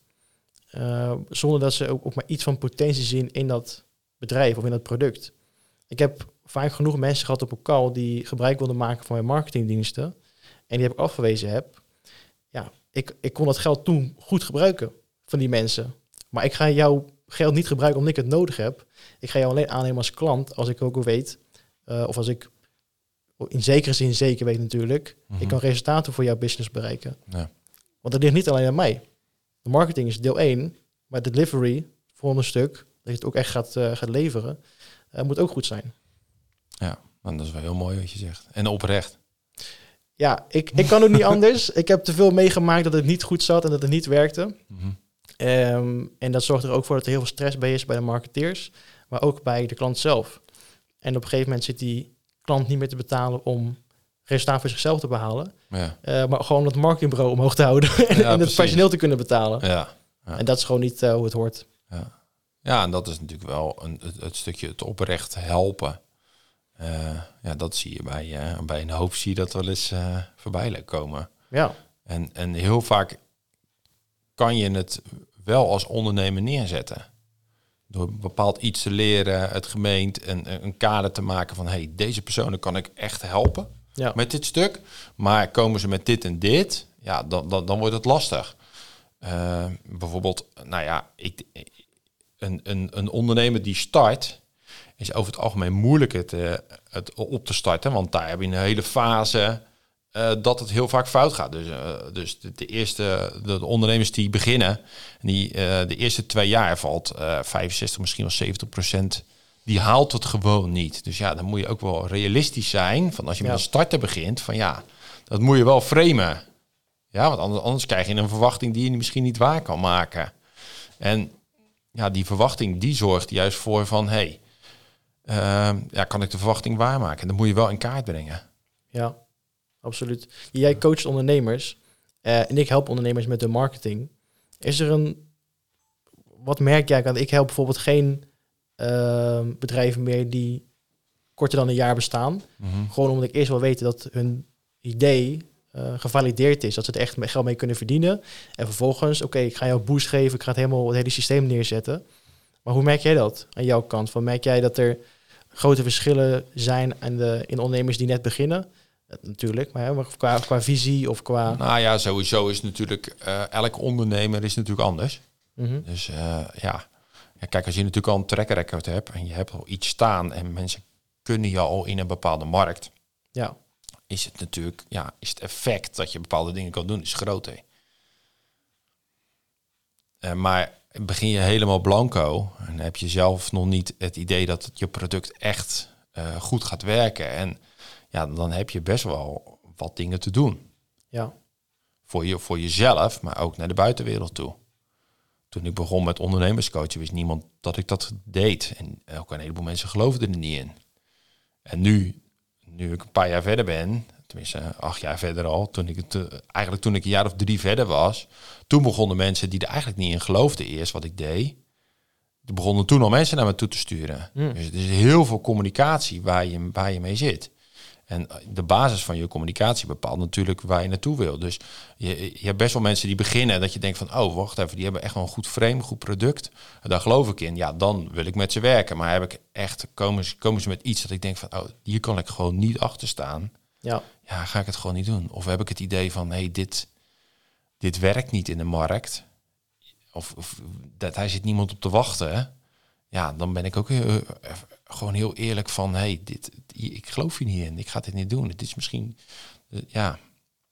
eh, zonder dat ze ook, maar iets van potentie zien in dat bedrijf of in dat product. Ik heb vaak genoeg mensen gehad op een call die gebruik wilden maken van mijn marketingdiensten. En die heb ik afgewezen heb. Ja, ik, ik kon dat geld toen goed gebruiken van die mensen. Maar ik ga jouw geld niet gebruiken omdat ik het nodig heb. Ik ga jou alleen aannemen als klant als ik ook weet, eh, of als ik in zekere zin zeker weet natuurlijk, Mhm. ik kan resultaten voor jouw business bereiken. Ja. Want dat ligt niet alleen aan mij. De marketing is deel 1, maar de delivery, volgende stuk, dat je het ook echt gaat, eh, gaat leveren, eh, moet ook goed zijn. ja, en dat is wel heel mooi wat je zegt. En oprecht. Ja, ik, ik kan ook niet anders. Ik heb te veel meegemaakt dat het niet goed zat en dat het niet werkte. Mhm. Ehm, en dat zorgt er ook voor dat er heel veel stress bij is bij de marketeers, maar ook bij de klant zelf. En op een gegeven moment zit die klant niet meer te betalen om resultaat voor zichzelf te behalen, Ja. eh, maar gewoon het marketingbureau omhoog te houden en, en het precies. personeel te kunnen betalen. Ja. Ja. En dat is gewoon niet eh, hoe het hoort. Ja. ja, en dat is natuurlijk wel een, het, het stukje het oprecht helpen. Eh, ja, dat zie je bij, bij een hoop zie je dat wel eens voorbij komen. Ja, En, en heel vaak kan je het wel als ondernemer neerzetten. Door bepaald iets te leren, het gemeente, een, een kader te maken van... hey, deze personen kan ik echt helpen ja. met dit stuk. Maar komen ze met dit en dit, ja, dan, dan, dan wordt het lastig. Eh, bijvoorbeeld, nou ja, ik, een, een, een ondernemer die start, is over het algemeen moeilijk het op te starten. Want daar heb je een hele fase eh, dat het heel vaak fout gaat. Dus, eh, dus de, de eerste de, de ondernemers die beginnen, die eh, de eerste twee jaar valt eh 65, misschien wel 70 procent. Die haalt het gewoon niet. Dus ja, dan moet je ook wel realistisch zijn. Van als je Ja. met een starter begint, van ja, dat moet je wel framen. Ja, want anders, anders krijg je een verwachting die je misschien niet waar kan maken. En ja, die verwachting die zorgt juist voor van, hey, ja, kan ik de verwachting waarmaken? Dan moet je wel in kaart brengen. Ja, absoluut. Jij coacht ondernemers eh, en ik help ondernemers met de marketing. Is er een, wat merk jij? Want ik help bijvoorbeeld geen eh, bedrijven meer die korter dan een jaar bestaan. Gewoon omdat ik eerst wil weten dat hun idee eh, gevalideerd is. Dat ze er echt geld mee kunnen verdienen. En vervolgens, oké, ik ga jou boost geven. Ik ga het helemaal het hele systeem neerzetten. Maar hoe merk jij dat aan jouw kant? Van, merk jij dat er grote verschillen zijn aan de, in ondernemers die net beginnen? Natuurlijk, maar, qua, qua visie of qua... Nou ja, sowieso is natuurlijk, eh elk ondernemer is natuurlijk anders. Mhm. Dus eh, ja. ja, kijk, als je natuurlijk al een track record hebt en je hebt al iets staan en mensen kunnen je al in een bepaalde markt, Ja, is het natuurlijk, ja, is het effect dat je bepaalde dingen kan doen, is groter. Eh, maar begin je helemaal blanco en heb je zelf nog niet het idee dat je product echt goed gaat werken. En ja, dan heb je best wel wat dingen te doen. ja, Voor, je, voor jezelf, maar ook naar de buitenwereld toe. Toen ik begon met ondernemerscoachen, wist niemand dat ik dat deed. En ook een heleboel mensen geloofden er niet in. En nu, nu ik een paar jaar verder ben, tenminste acht jaar verder al, toen ik het, eh, eigenlijk toen ik een jaar of drie verder was, toen begonnen mensen die er eigenlijk niet in geloofden eerst wat ik deed. Er begonnen toen al mensen naar me toe te sturen. Hmm. Dus het is heel veel communicatie waar je, waar je mee zit. En de basis van je communicatie bepaalt natuurlijk waar je naartoe wil. Dus je, je hebt best wel mensen die beginnen dat je denkt van, oh, wacht even, die hebben echt wel een goed frame, goed product. En daar geloof ik in. Ja, dan wil ik met ze werken. Maar heb ik echt, komen ze, komen ze met iets dat ik denk van, oh, hier kan ik gewoon niet achter staan. ja, Ja, ga ik het gewoon niet doen. Of heb ik het idee van, hé, hey, dit, dit werkt niet in de markt. Of, of dat hij zit niemand op te wachten. Ja, dan ben ik ook heel, eh, gewoon heel eerlijk van, hey, dit, ik geloof hier niet in. Ik ga dit niet doen. Het is misschien, eh, ja.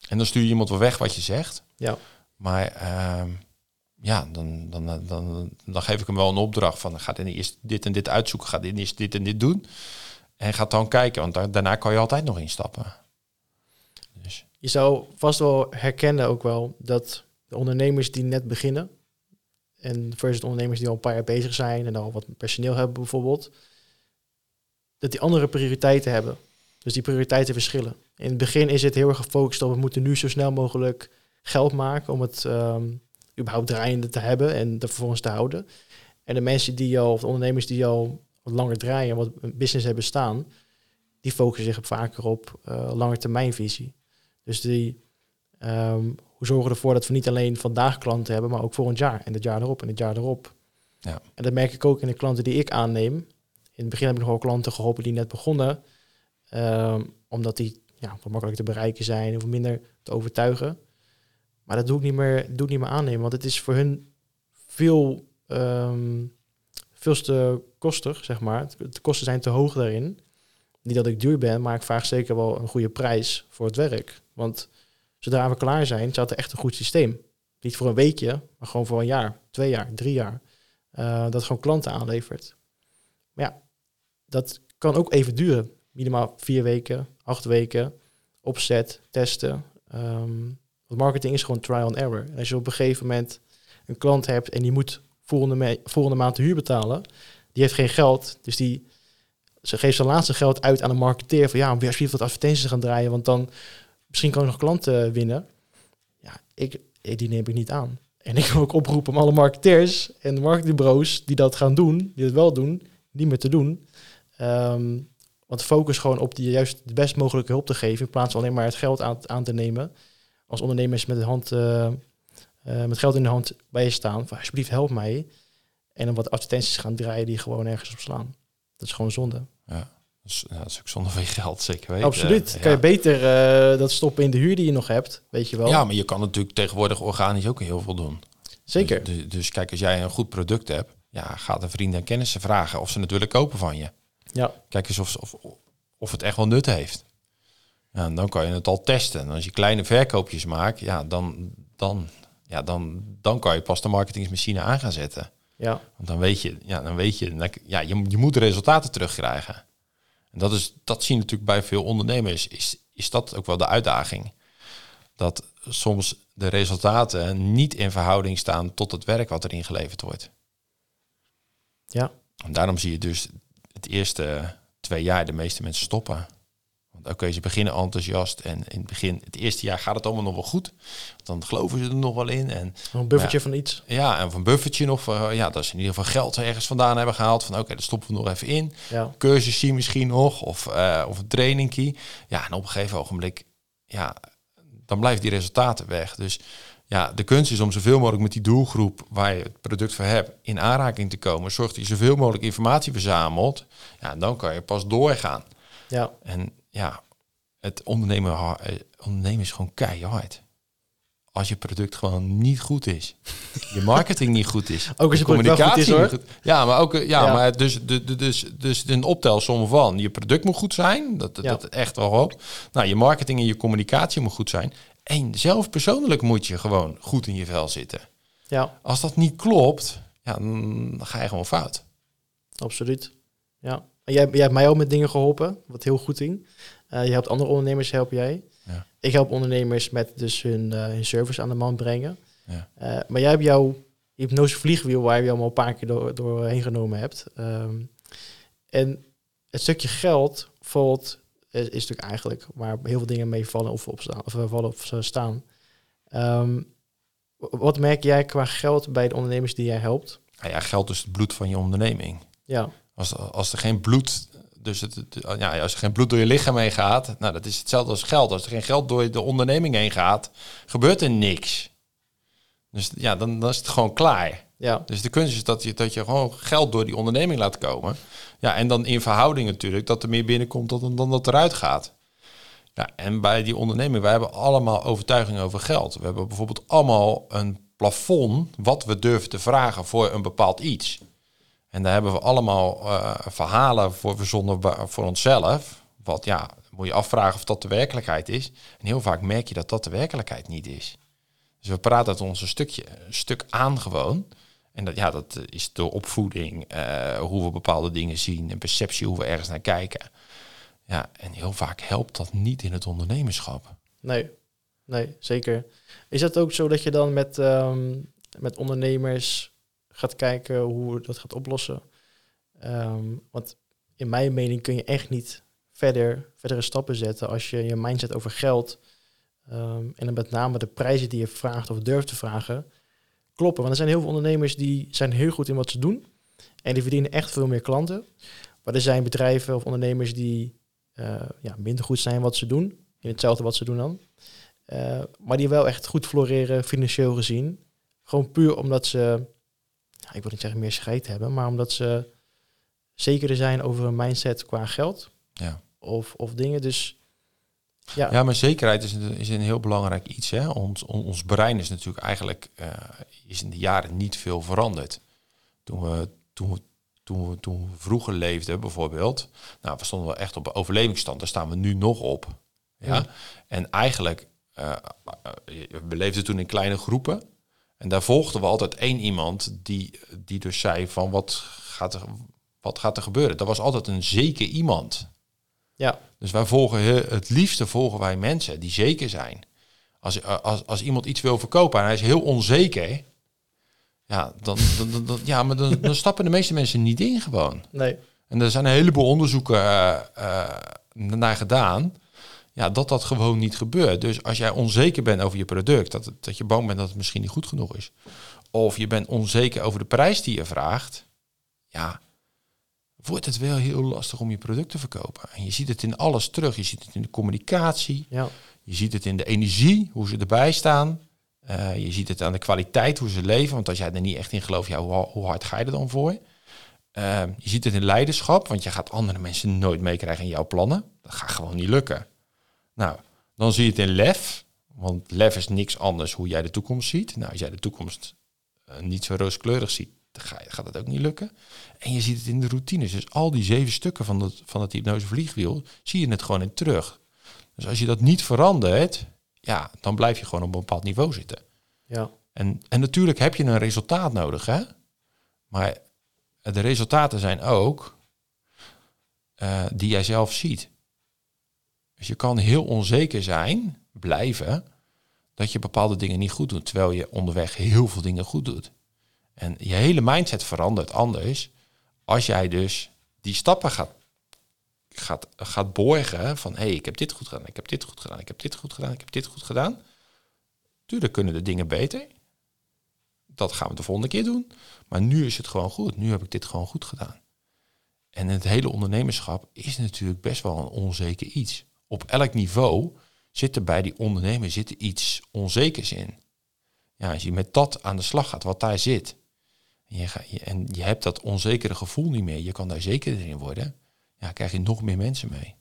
En dan stuur je iemand wel weg wat je zegt. ja, Maar ehm, ja, dan, dan, dan, dan, dan geef ik hem wel een opdracht van, ga dit eerst dit en dit uitzoeken, ga dit eerst dit en dit doen. En ga dan kijken, want da- daarna kan je altijd nog instappen. Dus Je zou vast wel herkennen ook wel dat de ondernemers die net beginnen en versus de ondernemers die al een paar jaar bezig zijn en al wat personeel hebben bijvoorbeeld, dat die andere prioriteiten hebben. Dus die prioriteiten verschillen. In het begin is het heel erg gefocust op we moeten nu zo snel mogelijk geld maken om het ehm, überhaupt draaiende te hebben en er vervolgens te houden. En de mensen die al, of de ondernemers die al wat langer draaien, wat een business hebben staan, die focussen zich vaker op uh, lange termijnvisie. Dus die ehm, hoe zorgen we ervoor dat we niet alleen vandaag klanten hebben, maar ook volgend jaar en het jaar erop en het jaar erop. Ja. En dat merk ik ook in de klanten die ik aanneem. In het begin heb ik nog wel klanten geholpen die net begonnen, ehm, omdat die ja, wat makkelijker te bereiken zijn of minder te overtuigen. Maar dat doe ik niet meer, doe ik niet meer aannemen, want het is voor hun veel, um, veel te kostig, zeg maar. De kosten zijn te hoog daarin. Niet dat ik duur ben, maar ik vraag zeker wel een goede prijs voor het werk. Want zodra we klaar zijn, staat er echt een goed systeem. Niet voor een weekje, maar gewoon voor een jaar, twee jaar, drie jaar. Uh, dat gewoon klanten aanlevert. Maar ja, dat kan ook even duren. Minimaal vier weken, acht weken, opzet, testen. Um, want marketing is gewoon trial and error. En als je op een gegeven moment een klant hebt en die moet volgende, volgende maand de huur betalen, die heeft geen geld, dus die ze geeft zijn laatste geld uit aan een marketeer van ja, om weer wat advertenties gaan draaien, want dan misschien kan ik nog klanten winnen. Ja, ik, die neem ik niet aan. En ik wil ook oproepen om alle marketeers en marketingbureaus die dat gaan doen, die het wel doen, niet meer te doen. Um, want focus gewoon op die juist de best mogelijke hulp te geven, in plaats van alleen maar het geld aan, te nemen. Als ondernemers met, de hand, uh, uh, met geld in de hand bij je staan, van alsjeblieft help mij. En dan wat advertenties gaan draaien die gewoon ergens op slaan. Dat is gewoon zonde. Ja. Dus, ja, dat is ook zonde van je geld, zeker weten. Absoluut. Uh, kan je beter uh, dat stoppen in de huur die je nog hebt, weet je wel. Ja, maar je kan natuurlijk tegenwoordig organisch ook heel veel doen. Zeker. Dus, dus, dus, kijk, als jij een goed product hebt, ja, ga de vrienden en kennissen vragen of ze het willen kopen van je. Ja. Kijk eens of, of, of het echt wel nut heeft. Ja, en dan kan je het al testen. En als je kleine verkoopjes maakt, ja, dan, dan, ja, dan, dan kan je pas de marketingsmachine aan gaan zetten. Ja. Want dan weet je, ja, dan weet je, ja, je, je moet resultaten terugkrijgen. En dat, is, dat zien natuurlijk bij veel ondernemers, is, is dat ook wel de uitdaging. Dat soms de resultaten niet in verhouding staan tot het werk wat erin geleverd wordt. Ja. En daarom zie je dus het eerste twee jaar de meeste mensen stoppen. Oké, ze beginnen enthousiast en in het begin, het eerste jaar gaat het allemaal nog wel goed. Dan geloven ze er nog wel in. En, een buffertje ja, van iets. Ja, en of een buffertje nog, uh, ja, dat ze in ieder geval geld ergens vandaan hebben gehaald. Van oké, okay, dat stoppen we nog even in. Ja. Cursusje misschien nog, of, uh, of een trainingkie. Ja, en op een gegeven ogenblik, ja, dan blijven die resultaten weg. Dus ja, de kunst is om zoveel mogelijk met die doelgroep waar je het product voor hebt in aanraking te komen. Zorg dat je zoveel mogelijk informatie verzamelt. Ja, en dan kan je pas doorgaan. Ja. En ja, het ondernemen, ondernemen is gewoon keihard. Als je product gewoon niet goed is. Je marketing niet goed is. Ook als je communicatie is, hoor. Goed. Ja, maar ook ja, ja. maar dus, dus, dus, dus een optelsom van je product moet goed zijn. Dat, ja. dat echt wel op. Nou, je marketing en je communicatie moet goed zijn. En zelf persoonlijk moet je gewoon goed in je vel zitten. Ja. Als dat niet klopt, ja, dan ga je gewoon fout. Absoluut. Ja. Jij, jij hebt mij ook met dingen geholpen, wat heel goed ging. Uh, je helpt andere ondernemers, help jij. Ja. Ik help ondernemers met dus hun, uh, hun service aan de man brengen. Ja. Uh, maar jij hebt jouw hypnose vliegwiel waar je allemaal een paar keer door, doorheen genomen hebt. Um, en het stukje geld valt, is, is natuurlijk eigenlijk waar heel veel dingen mee vallen of, opstaan, of vallen of staan. Um, wat merk jij qua geld bij de ondernemers die jij helpt? Nou ja, geld is het bloed van je onderneming. Ja. Als, als er geen bloed, dus het, het, ja, als er geen bloed door je lichaam heen gaat, nou dat is hetzelfde als geld. Als er geen geld door de onderneming heen gaat, gebeurt er niks. Dus ja, dan, dan is het gewoon klaar. Ja. Dus de kunst is dat je, dat je gewoon geld door die onderneming laat komen. Ja, en dan in verhouding natuurlijk dat er meer binnenkomt dan, dan dat eruit gaat. Ja, en bij die onderneming, wij hebben allemaal overtuiging over geld. We hebben bijvoorbeeld allemaal een plafond wat we durven te vragen voor een bepaald iets. En daar hebben we allemaal uh, verhalen voor verzonnen voor onszelf. Wat ja, moet je afvragen of dat de werkelijkheid is. En heel vaak merk je dat dat de werkelijkheid niet is. Dus we praten het ons een stukje, een stuk aan gewoon. En dat, ja, dat is door opvoeding, eh, hoe we bepaalde dingen zien en perceptie, hoe we ergens naar kijken. Ja, en heel vaak helpt dat niet in het ondernemerschap. Nee, nee, zeker. Is dat ook zo dat je dan met, ehm, met ondernemers gaat kijken hoe dat gaat oplossen? Ehm, want in mijn mening kun je echt niet verder, verdere stappen zetten als je je mindset over geld ehm, en dan met name de prijzen die je vraagt of durft te vragen kloppen. Want er zijn heel veel ondernemers die zijn heel goed in wat ze doen en die verdienen echt veel meer klanten. Maar er zijn bedrijven of ondernemers die uh, ja, minder goed zijn wat ze doen, in hetzelfde wat ze doen dan. Uh, maar die wel echt goed floreren financieel gezien. Gewoon puur omdat ze, ik wil niet zeggen meer scheid hebben, maar omdat ze zekerder zijn over hun mindset qua geld ja. of, of dingen. Dus ja. ja, maar zekerheid is een, is een heel belangrijk iets. Hè? Ons, ons brein is natuurlijk eigenlijk uh, is in de jaren niet veel veranderd. Toen we, toen we, toen we, toen we vroeger leefden bijvoorbeeld, nou, we stonden wel echt op overlevingsstand. Daar staan we nu nog op. Ja? ja. En eigenlijk, uh, we leefden toen in kleine groepen. En daar volgden we altijd één iemand die, die dus zei van wat gaat er, wat gaat er gebeuren? Dat was altijd een zeker iemand. Ja. Dus wij volgen het liefste volgen wij mensen die zeker zijn. Als, als, als iemand iets wil verkopen en hij is heel onzeker, ja, dan, dan, dan, ja, maar dan, dan, stappen de meeste mensen niet in gewoon. Nee. En er zijn een heleboel onderzoeken uh, uh, naar gedaan. Ja, dat dat gewoon niet gebeurt. Dus als jij onzeker bent over je product, dat, dat je bang bent dat het misschien niet goed genoeg is. Of je bent onzeker over de prijs die je vraagt. Ja, wordt het wel heel lastig om je product te verkopen. En je ziet het in alles terug. Je ziet het in de communicatie. Ja. Je ziet het in de energie, hoe ze erbij staan. Uh, je ziet het aan de kwaliteit, hoe ze leven. Want als jij er niet echt in gelooft, ja, hoe, hoe hard ga je er dan voor? Uh, je ziet het in leiderschap, want je gaat andere mensen nooit meekrijgen in jouw plannen. Dat gaat gewoon niet lukken. Nou, dan zie je het in lef. Want lef is niks anders hoe jij de toekomst ziet. Nou, als jij de toekomst uh, niet zo rooskleurig ziet, gaat het ook niet lukken. En je ziet het in de routines. Dus al die zeven stukken van het, van hypnose vliegwiel, zie je het gewoon in terug. Dus als je dat niet verandert, ja, dan blijf je gewoon op een bepaald niveau zitten. Ja. En, en natuurlijk heb je een resultaat nodig, hè? Maar de resultaten zijn ook uh, die jij zelf ziet. Dus je kan heel onzeker zijn, blijven, dat je bepaalde dingen niet goed doet, terwijl je onderweg heel veel dingen goed doet. En je hele mindset verandert anders als jij dus die stappen gaat, gaat, gaat borgen van hé, hey, ik heb dit goed gedaan, ik heb dit goed gedaan, ik heb dit goed gedaan, ik heb dit goed gedaan. Tuurlijk kunnen de dingen beter. Dat gaan we de volgende keer doen. Maar nu is het gewoon goed. Nu heb ik dit gewoon goed gedaan. En het hele ondernemerschap is natuurlijk best wel een onzeker iets. Op elk niveau zit er bij die ondernemer zit er iets onzekers in. Ja, als je met dat aan de slag gaat, wat daar zit, en je, en je hebt dat onzekere gevoel niet meer, je kan daar zekerder in worden, ja, krijg je nog meer mensen mee.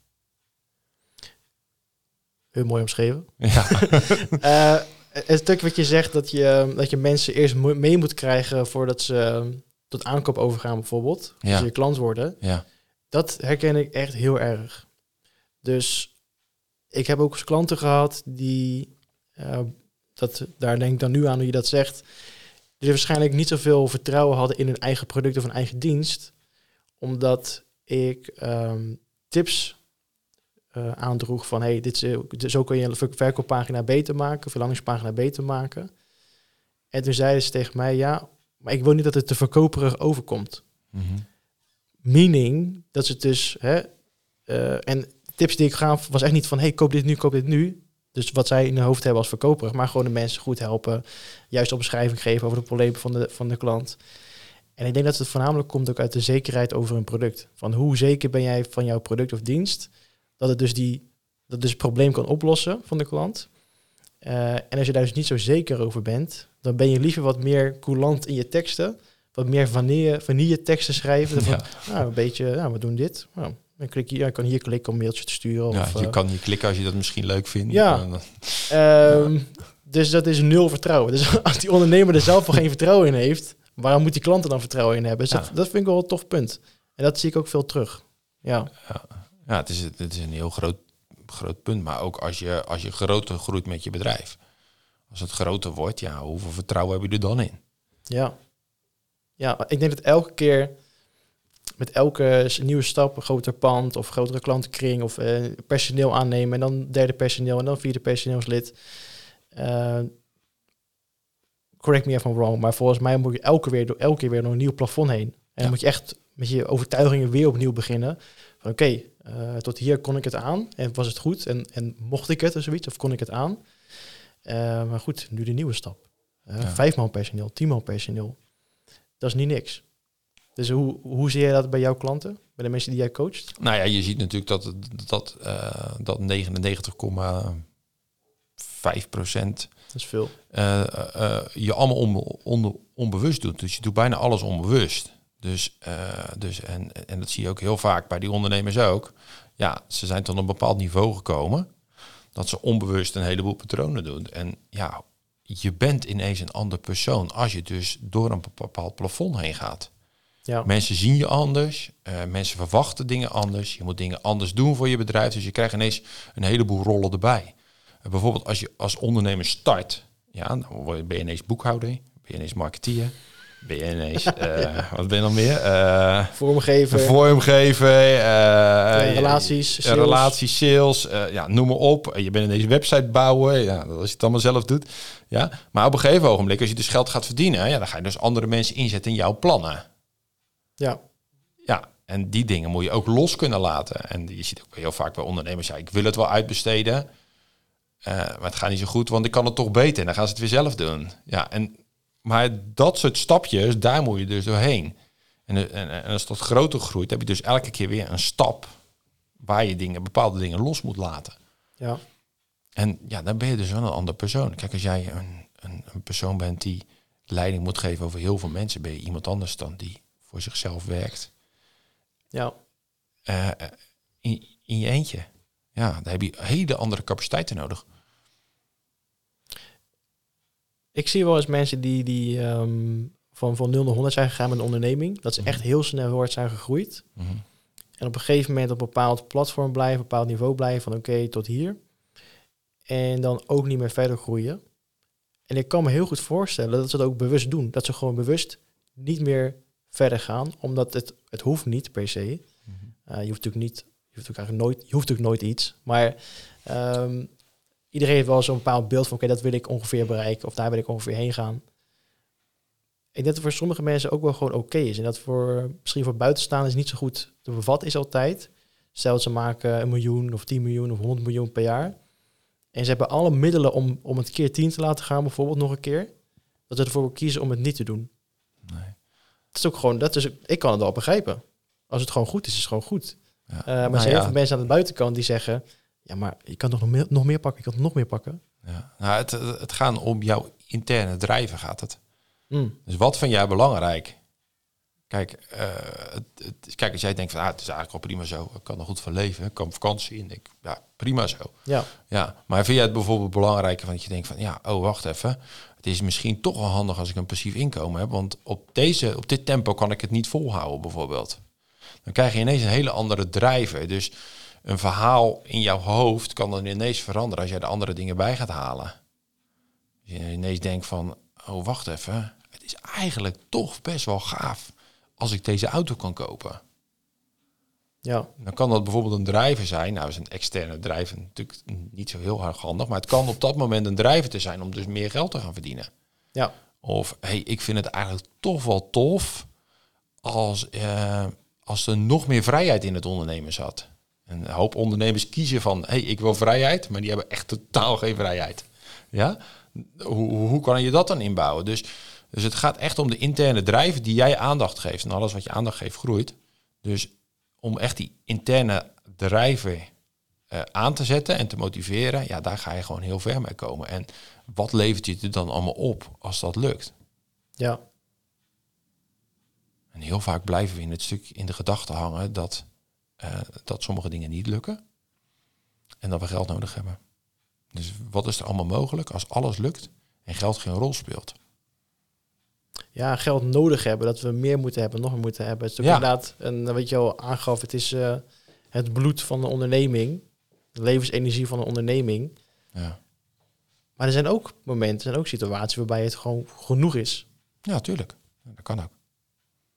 Heel mooi omschreven. Ja. uh, het stuk wat je zegt, dat je, dat je mensen eerst mee moet krijgen voordat ze tot aankoop overgaan bijvoorbeeld. Als Ja. je klant worden. ja, Dat herken ik echt heel erg. Dus ik heb ook eens klanten gehad die, eh, dat, daar denk ik dan nu aan hoe je dat zegt, die waarschijnlijk niet zoveel vertrouwen hadden in hun eigen product of een eigen dienst, omdat ik ehm, tips eh, aandroeg van, hey, dit is, dit- zo kun je een ver- verkooppagina beter maken, verlangingspagina beter maken. En toen zeiden ze tegen mij, ja, maar ik wil niet dat het te verkoperig overkomt. Mhm. Meaning dat ze het dus, hè, eh, en tips die ik gaf was echt niet van, hey, koop dit nu, koop dit nu. Dus wat zij in hun hoofd hebben als verkoper, maar gewoon de mensen goed helpen, juist op beschrijving geven over de problemen van de, van de klant. En ik denk dat het voornamelijk komt ook uit de zekerheid over een product. Van hoe zeker ben jij van jouw product of dienst, dat het dus, die, dat het dus het probleem kan oplossen van de klant. Eh, en als je daar dus niet zo zeker over bent, dan ben je liever wat meer coulant in je teksten, wat meer vanille, vanille teksten schrijven. Van, Ja. nou, een beetje, nou, we doen dit. Nou, dan klik je, ja, ik kan hier klikken om een mailtje te sturen. Ja, of, je eh, kan hier klikken als je dat misschien leuk vindt. Ja. Ehm, dus dat is nul vertrouwen. Dus als die ondernemer er zelf al geen vertrouwen in heeft, waarom moet die klant er dan vertrouwen in hebben? Dus dat, dat vind ik wel een tof punt. En dat zie ik ook veel terug. Ja, Ja, het is, het is een heel groot, groot punt. Maar ook als je, als je groter groeit met je bedrijf. Als het groter wordt, ja, hoeveel vertrouwen heb je er dan in? ja, Ja, ik denk dat elke keer met elke nieuwe stap, een groter pand of grotere klantenkring of eh, personeel aannemen en dan derde personeel en dan vierde personeelslid. Eh, correct me if I'm wrong, maar volgens mij moet je elke, weer, elke keer weer door een nieuw plafond heen. En dan moet je echt met je overtuigingen weer opnieuw beginnen. Van oké, eh, tot hier kon ik het aan en was het goed en, en mocht ik het of zoiets of kon ik het aan. Maar goed, nu de nieuwe stap. Ja. Vijf man personeel, tien man personeel. Dat is niet niks. Dus hoe, hoe zie je dat bij jouw klanten? Bij de mensen die jij coacht? Nou ja, je ziet natuurlijk dat, dat, eh, dat 99,5 procent Dat is veel. eh, eh, je allemaal on, on- onbewust doet. Dus je doet bijna alles onbewust. Dus, dus en, en dat zie je ook heel vaak bij die ondernemers ook. Ja, ze zijn tot een bepaald niveau gekomen dat ze onbewust een heleboel patronen doen. En ja, je bent ineens een ander persoon als je dus door een bepaald plafond heen gaat. Ja, Mensen zien je anders, eh, mensen verwachten dingen anders, je moet dingen anders doen voor je bedrijf, dus je krijgt ineens een heleboel rollen erbij. Eh, bijvoorbeeld als je als ondernemer start, ja, dan ben je ineens boekhouder, ben je ineens marketeer, ben je ineens, eh, wat ben je dan meer? Vormgever, vormgever, eh, relaties, sales. relaties, sales, ja, noem maar op. Je bent ineens website bouwen, ja, als je het allemaal zelf doet. Ja. Maar op een gegeven ogenblik, als je dus geld gaat verdienen, ja, dan ga je dus andere mensen inzetten in jouw plannen. Ja, Ja, en die dingen moet je ook los kunnen laten. En je ziet ook heel vaak bij ondernemers, ja, ik wil het wel uitbesteden, eh, maar het gaat niet zo goed, want ik kan het toch beter. En dan gaan ze het weer zelf doen. Ja, en, maar dat soort stapjes, daar moet je dus doorheen. En, en, en als dat groter groeit, heb je dus elke keer weer een stap waar je dingen, bepaalde dingen los moet laten. ja, En ja, dan ben je dus wel een ander persoon. Kijk, als jij een, een, een persoon bent die leiding moet geven over heel veel mensen, ben je iemand anders dan die voor zichzelf werkt ja. eh, eh, in, in je eentje. Ja, daar heb je hele andere capaciteiten nodig. Ik zie wel eens mensen die, die ehm, van, van 0 naar 100 zijn gegaan met een onderneming. Dat ze echt heel snel heel hard zijn gegroeid. Mhm. En op een gegeven moment op een bepaald platform blijven, een bepaald niveau blijven van oké, tot hier. En dan ook niet meer verder groeien. En ik kan me heel goed voorstellen dat ze dat ook bewust doen. Dat ze gewoon bewust niet meer verder gaan, omdat het, het hoeft niet per se. Eh, je hoeft natuurlijk niet, je hoeft natuurlijk eigenlijk nooit, je hoeft natuurlijk nooit iets. Maar ehm, iedereen heeft wel zo'n bepaald beeld van oké, dat wil ik ongeveer bereiken of daar wil ik ongeveer heen gaan. Ik denk dat het voor sommige mensen ook wel gewoon oké is. En dat voor misschien voor buitenstaanders niet zo goed te bevatten is altijd. Stel dat ze maken een miljoen of 10 miljoen of 100 miljoen per jaar. En ze hebben alle middelen om, om het keer 10 te laten gaan, bijvoorbeeld nog een keer. Dat ze ervoor kiezen om het niet te doen. Nee. Is ook gewoon, dat is, ik kan het wel begrijpen. Als het gewoon goed is, is het gewoon goed. Ja. Eh, maar er Nou zijn heel ja. veel mensen aan de buitenkant die zeggen... ja, maar je kan toch nog meer, nog meer pakken, je kan nog meer pakken. Ja. Nou, het, het gaan om jouw interne drijven gaat het. Mm, Dus wat vind jij belangrijk? Kijk, eh, het, het- kijk als jij denkt van ah, het is eigenlijk wel prima zo, ik kan er goed van leven, ik kan vakantie en ik, ja, prima zo. ja, Ja, maar vind jij het bijvoorbeeld belangrijker van dat je denkt van ja, oh wacht even, het is misschien toch wel handig als ik een passief inkomen heb, want op deze, op dit tempo kan ik het niet volhouden bijvoorbeeld. Dan krijg je ineens een hele andere drijver. Dus een verhaal in jouw hoofd kan dan ineens veranderen als jij er andere dingen bij gaat halen. Je ineens denkt van, oh wacht even, het is eigenlijk toch best wel gaaf als ik deze auto kan kopen. Ja, Dan kan dat bijvoorbeeld een drijver zijn. Nou is een externe drijver natuurlijk niet zo heel erg handig, maar het kan op dat moment een drijver te zijn om dus meer geld te gaan verdienen. ja, Of hey, ik vind het eigenlijk toch wel tof als, eh, als er nog meer vrijheid in het ondernemen zat. Een hoop ondernemers kiezen van, hey, ik wil vrijheid, maar die hebben echt totaal geen vrijheid. Ja? Hoe, hoe hoe kan je dat dan inbouwen? Dus, dus het gaat echt om de interne drijven die jij aandacht geeft. En alles wat je aandacht geeft groeit. Dus om echt die interne drijven eh, aan te zetten en te motiveren, ja, daar ga je gewoon heel ver mee komen. En wat levert je er dan allemaal op als dat lukt? ja, En heel vaak blijven we in het stuk in de gedachte hangen dat, eh, dat sommige dingen niet lukken en dat we geld nodig hebben. Dus wat is er allemaal mogelijk als alles lukt en geld geen rol speelt? Ja, geld nodig hebben. Dat we meer moeten hebben, nog meer moeten hebben. Het is ook Ja. inderdaad, en wat je al aangaf, het is eh, het bloed van de onderneming. De levensenergie van een onderneming. Ja, Maar er zijn ook momenten, er zijn ook situaties waarbij het gewoon genoeg is. ja tuurlijk. Dat kan ook.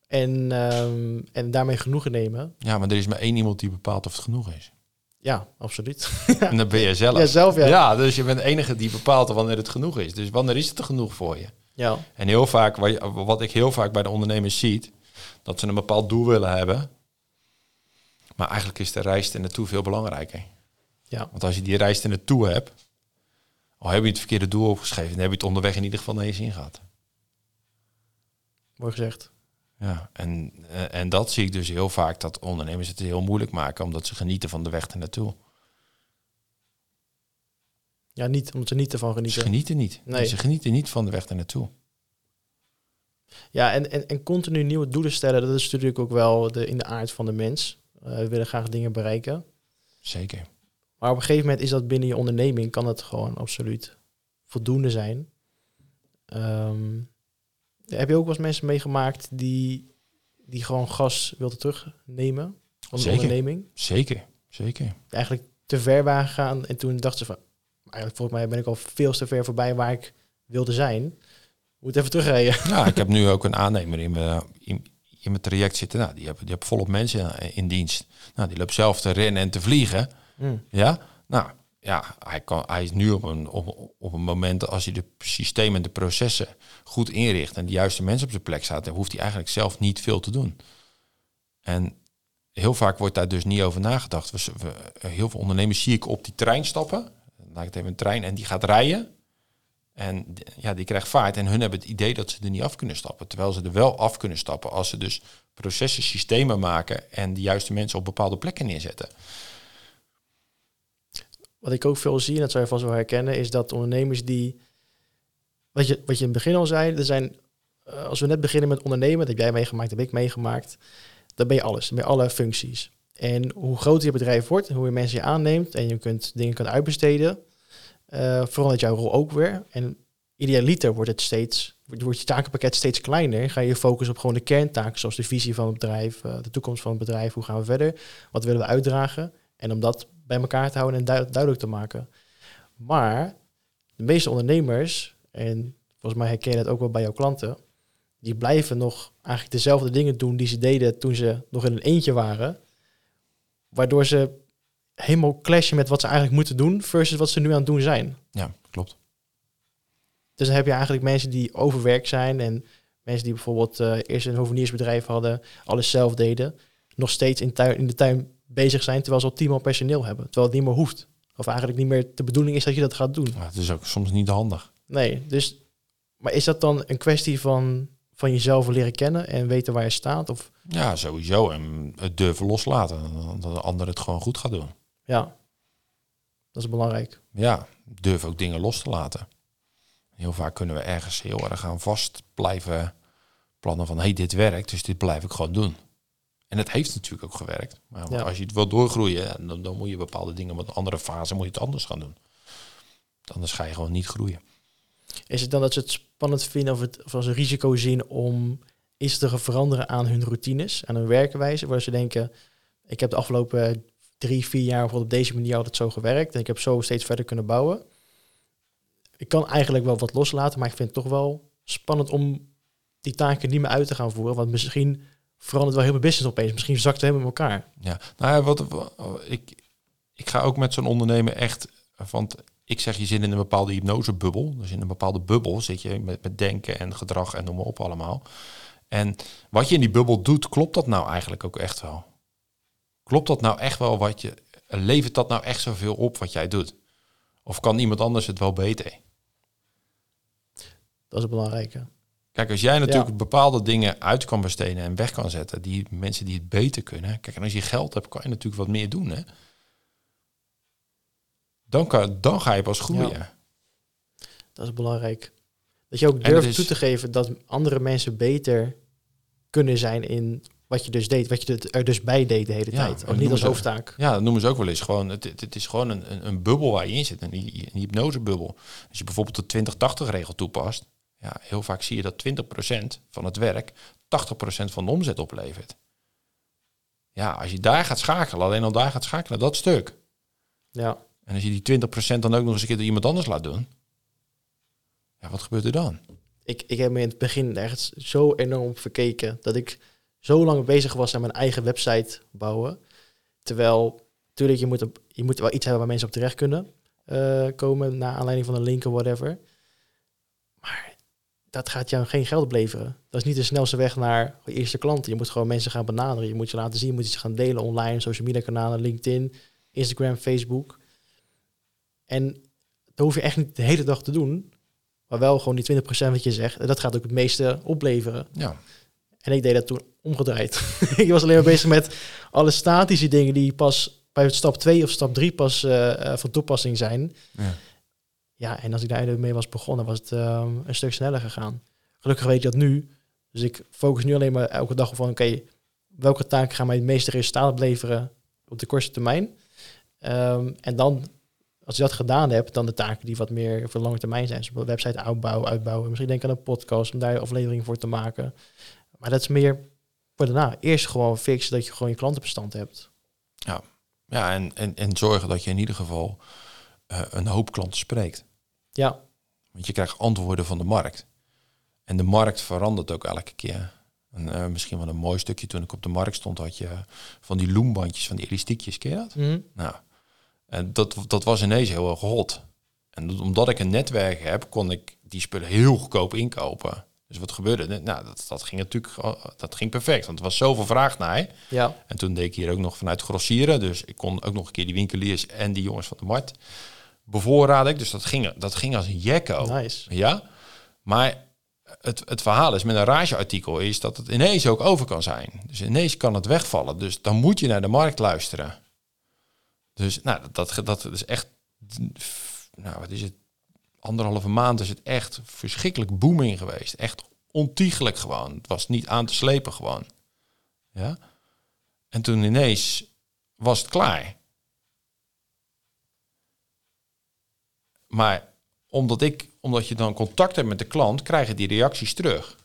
En, ehm, en daarmee genoegen nemen. Ja, maar er is maar één iemand die bepaalt of het genoeg is. Ja, absoluut. En dat ben jij zelf. Ja, zelf, ja. ja, dus je bent de enige die bepaalt wanneer het genoeg is. Dus wanneer is het er genoeg voor je? Ja, En heel vaak, wat, ik heel vaak bij de ondernemers ziet, dat ze een bepaald doel willen hebben. Maar eigenlijk is de reis er naartoe veel belangrijker. ja. Want als je die reis er naartoe hebt, al heb je het verkeerde doel opgeschreven, dan heb je het onderweg in ieder geval naar je zin gehad. mooi gezegd. Ja, en, eh, en dat zie ik dus heel vaak, dat ondernemers het heel moeilijk maken, omdat ze genieten van de weg er naartoe. Ja, niet, omdat ze niet ervan Ze genieten. genieten niet. Nee. Ze genieten niet van de weg naartoe. Ja, en, en, en continu nieuwe doelen stellen, dat is natuurlijk ook wel de, in de aard van de mens. Eh, we willen graag dingen bereiken. Zeker. Maar op een gegeven moment is dat binnen je onderneming, kan het gewoon absoluut voldoende zijn. Ehm, heb je ook wel eens mensen meegemaakt die, die gewoon gas wilden terugnemen van de onderneming? Zeker. Zeker. Eigenlijk te ver waren gegaan en toen dachten ze van, eigenlijk volgens mij ben ik al veel te ver voorbij waar ik wilde zijn. Moet even terugrijden. Ja, ik heb nu ook een aannemer in mijn, in, in mijn traject zitten. Nou, die hebben die hebben volop mensen in, dienst. Nou, die loopt zelf te rennen en te vliegen. Hmm. Ja, nou ja, hij, kan, hij is nu op een, op, op een moment als hij de systemen en de processen goed inricht en de juiste mensen op zijn plek staat, dan hoeft hij eigenlijk zelf niet veel te doen. En heel vaak wordt daar dus niet over nagedacht. We, we- heel veel ondernemers zie ik op die trein stappen. Laat het even een trein en die gaat rijden. En ja, die krijgt vaart en hun hebben het idee dat ze er niet af kunnen stappen. Terwijl ze er wel af kunnen stappen als ze dus processen, systemen maken en de juiste mensen op bepaalde plekken neerzetten. Wat ik ook veel zie, en dat zou je vast wel herkennen, is dat ondernemers die, wat je, wat je in het begin al zei, er zijn, eh, als we net beginnen met ondernemen, dat heb jij meegemaakt, heb ik meegemaakt, dan ben je alles, je alle functies. En hoe groter je bedrijf wordt, hoe je mensen je aanneemt en je kunt dingen kunnen uitbesteden, eh, verandert jouw rol ook weer. En idealiter wordt het steeds, wordt je takenpakket steeds kleiner. Ga je je focussen op gewoon de kerntaken, zoals de visie van het bedrijf, eh, de toekomst van het bedrijf, hoe gaan we verder, wat willen we uitdragen. En om dat bij elkaar te houden en duid- duidelijk te maken. Maar de meeste ondernemers, en volgens mij herken je dat ook wel bij jouw klanten, die blijven nog eigenlijk dezelfde dingen doen die ze deden toen ze nog in een eentje waren. Waardoor ze helemaal clashen met wat ze eigenlijk moeten doen versus wat ze nu aan het doen zijn. Ja, klopt. Dus dan heb je eigenlijk mensen die overwerkt zijn en mensen die bijvoorbeeld eh, eerst een hoveniersbedrijf hadden, alles zelf deden, nog steeds in, tuin, in de tuin bezig zijn terwijl ze al tien man personeel hebben, terwijl het niet meer hoeft. Of eigenlijk niet meer de bedoeling is dat je dat gaat doen. Maar het is ook soms niet handig. Nee, dus, maar is dat dan een kwestie van, van jezelf leren kennen en weten waar je staat? Of Ja, sowieso. En het durven loslaten. Dat de ander het gewoon goed gaat doen. ja, dat is belangrijk. Ja, durf ook dingen los te laten. Heel vaak kunnen we ergens heel erg aan vast blijven plannen van... hé, hey, dit werkt, dus dit blijf ik gewoon doen. En het heeft natuurlijk ook gewerkt. Maar Ja. als je het wil doorgroeien, dan, dan moet je bepaalde dingen... met een andere fase moet je het anders gaan doen. Anders ga je gewoon niet groeien. Is het dan dat ze het spannend vinden of het of als een risico zien om iets te veranderen aan hun routines, aan hun werkwijze, waar ze denken, ik heb de afgelopen drie, vier jaar op deze manier altijd zo gewerkt en ik heb zo steeds verder kunnen bouwen. Ik kan eigenlijk wel wat loslaten, maar ik vind het toch wel spannend om die taken niet meer uit te gaan voeren, want misschien verandert wel heel mijn business opeens. Misschien zakt het helemaal elkaar. Ja, nou ja, wat, ik, ik ga ook met zo'n ondernemer echt, want ik zeg je zit in een bepaalde hypnosebubbel. Dus in een bepaalde bubbel zit je met, met denken en gedrag en noem maar op allemaal. En wat je in die bubbel doet, klopt dat nou eigenlijk ook echt wel? Klopt dat nou echt wel wat je, levert dat nou echt zoveel op wat jij doet? Of kan iemand anders het wel beter? Dat is het belangrijke. Kijk, als jij natuurlijk bepaalde dingen uit kan besteden en weg kan zetten, die mensen die het beter kunnen. Kijk, en als je geld hebt, kan je natuurlijk wat meer doen. Hè? Dan, kan, dan ga je pas groeien. Ja. Dat is belangrijk. Dat je ook durft is- toe te geven dat andere mensen beter kunnen zijn in wat je dus deed, wat je er dus bij deed de hele Ja, tijd. Ook niet als hoofdtaak. Ja, dat noemen ze ook wel eens. Gewoon, het, het, het is gewoon een, een, een bubbel waar je in zit, een hypnosebubbel. Als je bijvoorbeeld de 20-80-regel toepast, ja, heel vaak zie je dat 20% van het werk 80% van de omzet oplevert. Ja, als je daar gaat schakelen, alleen al daar gaat schakelen, dat stuk. Ja, En als je die 20% dan ook nog eens een keer door iemand anders laat doen, ja, wat gebeurt er dan? ik, ik heb me in het begin echt zo enorm verkeken dat ik zo lang bezig was aan mijn eigen website bouwen. Terwijl, natuurlijk, je moet, je moet wel iets hebben waar mensen op terecht kunnen eh, komen, naar aanleiding van een link of whatever. Maar dat gaat jou geen geld opleveren. Dat is niet de snelste weg naar je eerste klanten. Je moet gewoon mensen gaan benaderen. Je moet ze laten zien, je moet ze gaan delen online, social media kanalen, LinkedIn, Instagram, Facebook. En dat hoef je echt niet de hele dag te doen. Maar wel gewoon die 20% wat je zegt. En dat gaat ook het meeste opleveren. Ja. En ik deed dat toen omgedraaid. ik was alleen maar bezig met alle statische dingen die pas bij stap 2 of stap 3 pas uh, van toepassing zijn. Ja. Ja, en als ik daar mee was begonnen, was het um, een stuk sneller gegaan. Gelukkig weet je dat nu. Dus ik focus nu alleen maar elke dag op van, oké, welke taken gaan mij het meeste resultaat opleveren op de korte termijn? Um, en dan, als je dat gedaan hebt, dan de taken die wat meer voor lange termijn zijn. Dus website uitbouwen, uitbouwen. Misschien denk aan een podcast om daar aflevering voor te maken. Maar dat is meer voor daarna. Eerst gewoon fixen dat je gewoon je klantenbestand hebt. Ja, ja en, en, en zorgen dat je in ieder geval uh, een hoop klanten spreekt. Ja. Want je krijgt antwoorden van de markt. En de markt verandert ook elke keer. En, uh, misschien wel een mooi stukje toen ik op de markt stond, had je van die loembandjes, van die elastiekjes, ken je dat? Mm. Nou, en dat, dat was ineens heel erg hot. En omdat ik een netwerk heb, kon ik die spullen heel goedkoop inkopen. Dus wat gebeurde? Nou, dat, dat ging natuurlijk dat ging perfect. Want er was zoveel vraag naar. Ja. En toen deed ik hier ook nog vanuit grossieren. Dus ik kon ook nog een keer die winkeliers en die jongens van de markt bevoorraden. ik. Dus dat ging, dat ging als een jekko. Nice. Ja. Maar het, het verhaal is met een rageartikel is dat het ineens ook over kan zijn. Dus ineens kan het wegvallen. Dus dan moet je naar de markt luisteren. Dus nou, dat, dat, is echt. Nou, wat is het? anderhalve maand is het echt verschrikkelijk booming geweest. Echt ontiegelijk gewoon. Het was niet aan te slepen gewoon. Ja. En toen ineens was het klaar. Maar omdat ik, omdat je dan contact hebt met de klant, krijgen die reacties terug.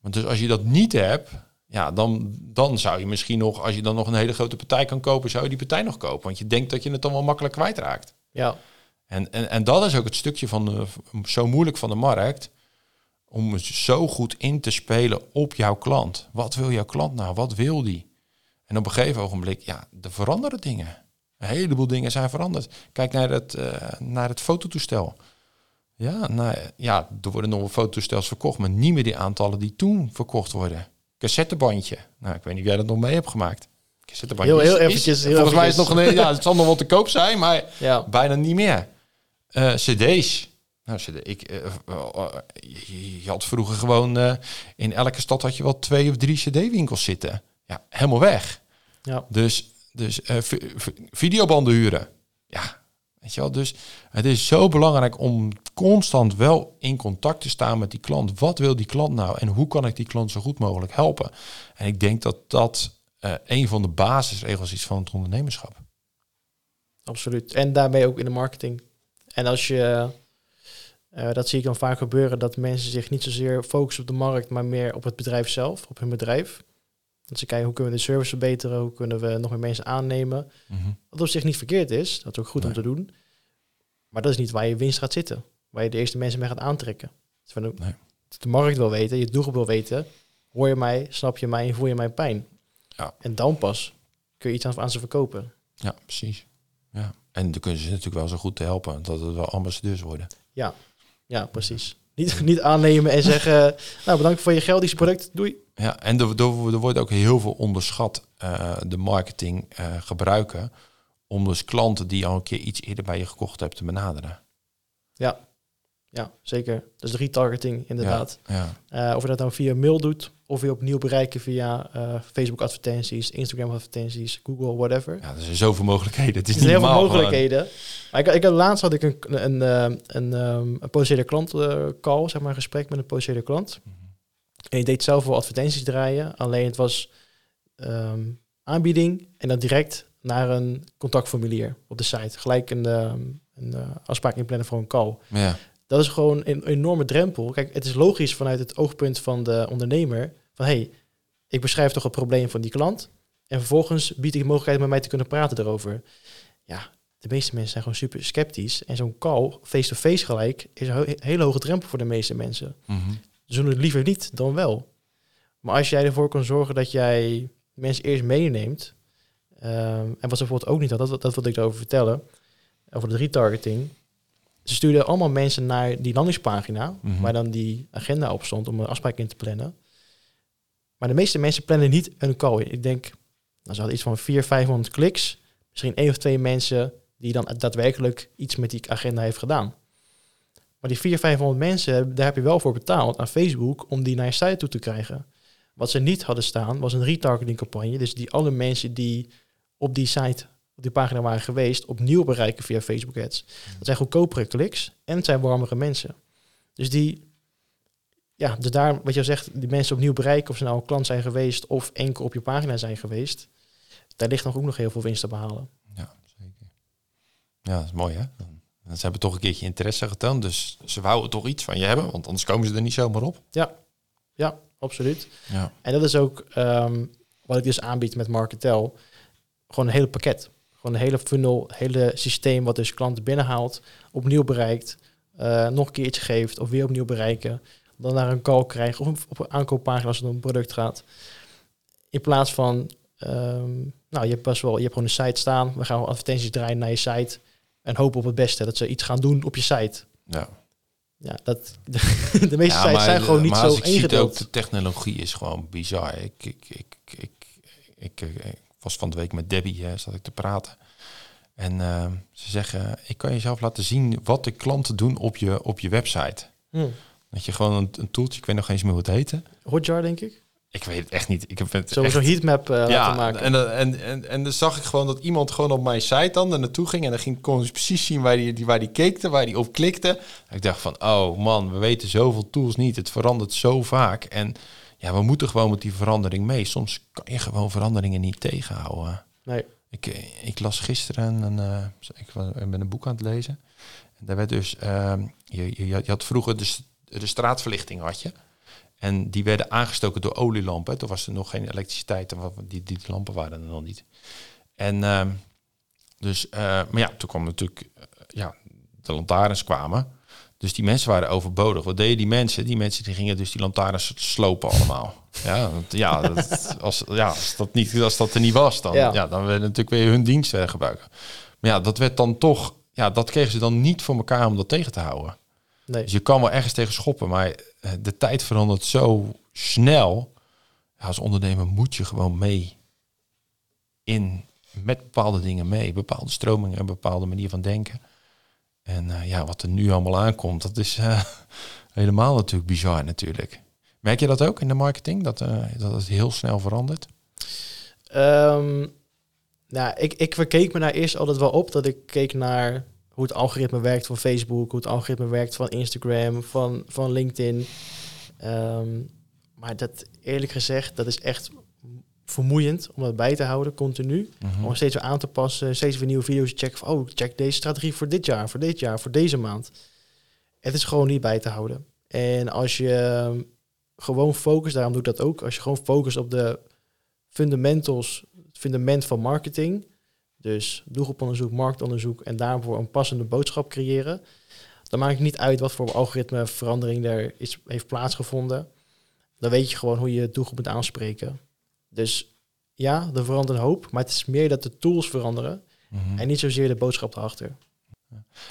Want dus als je dat niet hebt, ja, dan, dan zou je misschien nog, als je dan nog een hele grote partij kan kopen, zou je die partij nog kopen. Want je denkt dat je het dan wel makkelijk kwijtraakt. Ja. En, en, en dat is ook het stukje van de, zo moeilijk van de markt. Om zo goed in te spelen op jouw klant. Wat wil jouw klant nou? Wat wil die? En op een gegeven ogenblik, ja, er veranderen dingen. Een heleboel dingen zijn veranderd. Kijk naar het, uh, naar het fototoestel. Ja, nou, ja, er worden nog fototoestels verkocht, maar niet meer die aantallen die toen verkocht worden. Cassettebandje. Nou, ik weet niet of jij dat nog mee hebt gemaakt. Cassettebandje heel, heel is, eventjes. is, heel volgens mij is het nog een, ja, het zal nog wel te koop zijn, maar Ja. bijna niet meer. Uh, CD's. Nou, CD, ik, uh, uh, je, je had vroeger gewoon in elke stad had je wel twee of drie CD-winkels zitten. Ja, helemaal weg. Ja. Dus, dus videobanden huren. Ja, Dus het is zo belangrijk om constant wel in contact te staan met die klant. Wat wil die klant nou en hoe kan ik die klant zo goed mogelijk helpen? En ik denk dat dat een van de basisregels is van het ondernemerschap. Absoluut. En daarmee ook in de marketing. En als je, uh, dat zie ik dan vaak gebeuren, dat mensen zich niet zozeer focussen op de markt, maar meer op het bedrijf zelf, op hun bedrijf. Dat ze kijken hoe kunnen we de service verbeteren, hoe kunnen we nog meer mensen aannemen. Mm -hmm. Wat op zich niet verkeerd is, dat is ook goed nee. om te doen. Maar dat is niet waar je winst gaat zitten, waar je de eerste mensen mee gaat aantrekken. Dus de, nee. de markt wil weten, je doelgroep wil weten, hoor je mij, snap je mij en voel je mijn pijn. Ja. En dan pas kun je iets aan, aan ze verkopen. Ja, precies. Ja. En dan kunnen ze natuurlijk wel zo goed te helpen dat het wel ambassadeurs worden. Ja, ja precies. Niet, niet aannemen en zeggen, nou bedankt voor je geldisch product, doei. Ja, en er, er, wordt ook heel veel onderschat uh, de marketing uh, gebruiken om dus klanten die al een keer iets eerder bij je gekocht hebben te benaderen. Ja, ja zeker. Dus retargeting inderdaad. Ja, ja. Uh, of je dat dan via mail doet, of je opnieuw bereiken via uh, Facebook advertenties, Instagram advertenties, Google, whatever. Ja, er zijn zoveel mogelijkheden. Het is er zijn niet heel veel mogelijkheden. Maar ik, ik, laatst had ik een, een, een, een, um, een potentiële klant uh, call, zeg maar, een gesprek met een potentiële klant. Mm -hmm. En je deed zelf wel advertenties draaien, alleen het was um, aanbieding en dan direct naar een contactformulier op de site. Gelijk een, um, een afspraak inplannen voor een call. Ja. Dat is gewoon een enorme drempel. Kijk, het is logisch vanuit het oogpunt van de ondernemer. Van hey, ik beschrijf toch het probleem van die klant. En vervolgens bied ik de mogelijkheid met mij te kunnen praten erover. Ja, de meeste mensen zijn gewoon super sceptisch. En zo'n call, face-to-face -face gelijk, is een hele hoge drempel voor de meeste mensen. Mm -hmm. Ze doen het liever niet dan wel. Maar als jij ervoor kan zorgen dat jij mensen eerst meeneemt. ehm, en wat ze bijvoorbeeld ook niet hadden, dat, dat wilde ik erover vertellen. Over de retargeting. Ze stuurden allemaal mensen naar die landingspagina, Mhm. waar dan die agenda op stond om een afspraak in te plannen. Maar de meeste mensen plannen niet een call. Ik denk, nou, ze hadden iets van 400, 500 kliks. Misschien één of twee mensen die dan daadwerkelijk iets met die agenda heeft gedaan. Maar die 400, 500 mensen, daar heb je wel voor betaald aan Facebook om die naar je site toe te krijgen. Wat ze niet hadden staan, was een retargeting campagne. Dus die alle mensen die op die site, op die pagina waren geweest, opnieuw bereiken via Facebook ads. Dat zijn goedkopere kliks en het zijn warmere mensen. Dus die, ja, dus daar, wat je zegt, die mensen opnieuw bereiken, of ze nou een klant zijn geweest of enkel op je pagina zijn geweest, daar ligt nog ook nog heel veel winst te behalen. Ja, zeker. Ja, dat is mooi hè. Dan- Ze hebben toch een keertje interesse getoond, dus ze wouden toch iets van je hebben, want anders komen ze er niet zomaar op. Ja, absoluut. Ja. En dat is ook ehm, wat ik dus aanbied met Marketel. Gewoon een hele pakket. Gewoon een hele funnel, hele systeem wat dus klanten binnenhaalt, opnieuw bereikt, eh, nog een keer iets geeft of weer opnieuw bereiken. Dan naar een call krijgen of op een aankooppagina als het om een product gaat. In plaats van, ehm, nou je hebt best wel, je hebt gewoon een site staan. We gaan advertenties draaien naar je site en hopen op het beste dat ze iets gaan doen op je site. Ja. Ja, dat, de meeste sites zijn gewoon niet maar zo als ik zie ingedeeld. ook, de technologie is gewoon bizar. Ik, ik, ik, ik, ik, ik, ik was van de week met Debbie, hè, zat ik te praten. En eh, ze zeggen, ik kan jezelf laten zien wat de klanten doen op je, op je website. Hm. Dat je gewoon een, een toeltje, ik weet nog eens meer hoe het heette. Hotjar, denk ik. Ik weet het echt niet. Ik heb het echt- zo'n heatmap eh ja, laten maken. En, dan- en, en, en dan zag ik gewoon dat iemand gewoon op mijn site dan er naartoe ging. En dan ging, kon je precies zien waar die, die, waar die keekte, waar die op klikte. Ik dacht van, oh man, we weten zoveel tools niet. Het verandert zo vaak. En ja, we moeten gewoon met die verandering mee. Soms kan je gewoon veranderingen niet tegenhouden. Nee. Ik, eh, ik las gisteren, een, eh, ik was- ik ben een boek aan het lezen. En daar werd dus, ehm, je, je, je had vroeger de, de straatverlichting had je. En die werden aangestoken door olielampen. Toen was er nog geen elektriciteit. en Die, die lampen waren er nog niet. En ehm, dus, eh, maar ja, toen kwam natuurlijk, ja, de lantaarns kwamen. Dus die mensen waren overbodig. Wat deden die mensen? Die mensen die gingen dus die lantaarns slopen allemaal. Ja, want, ja, dat, als, ja als, dat niet, als dat er niet was, dan, Ja. ja. dan werden natuurlijk weer hun diensten gebruiken. Maar ja, dat werd dan toch, ja, dat kregen ze dan niet voor elkaar om dat tegen te houden. Nee. Dus je kan wel ergens tegen schoppen, maar eh, de tijd verandert zo snel. Ja, als ondernemer moet je gewoon mee in met bepaalde dingen mee, bepaalde stromingen, een bepaalde manier van denken. En eh, ja, wat er nu allemaal aankomt, dat is eh, helemaal natuurlijk bizar natuurlijk. Merk je dat ook in de marketing, dat, eh, dat het heel snel verandert? Ehm, nou, ik, ik verkeek me daar eerst altijd wel op dat ik keek naar hoe het algoritme werkt van Facebook, hoe het algoritme werkt van Instagram, van, van LinkedIn. Ehm, maar dat eerlijk gezegd, dat is echt vermoeiend om dat bij te houden, continu. Mhm. Om steeds weer aan te passen, steeds weer nieuwe video's te checken. Van, oh, check deze strategie voor dit jaar, voor dit jaar, voor deze maand. Het is gewoon niet bij te houden. En als je ehm, gewoon focust, daarom doe ik dat ook. Als je gewoon focust op de fundamentals, het fundament van marketing. Dus doelgroeponderzoek, marktonderzoek en daarvoor een passende boodschap creëren. Dan maakt het niet uit wat voor algoritmeverandering er is, heeft plaatsgevonden. Dan weet je gewoon hoe je doelgroep moet aanspreken. Dus ja, er verandert een hoop, maar het is meer dat de tools veranderen Mhm. en niet zozeer de boodschap erachter.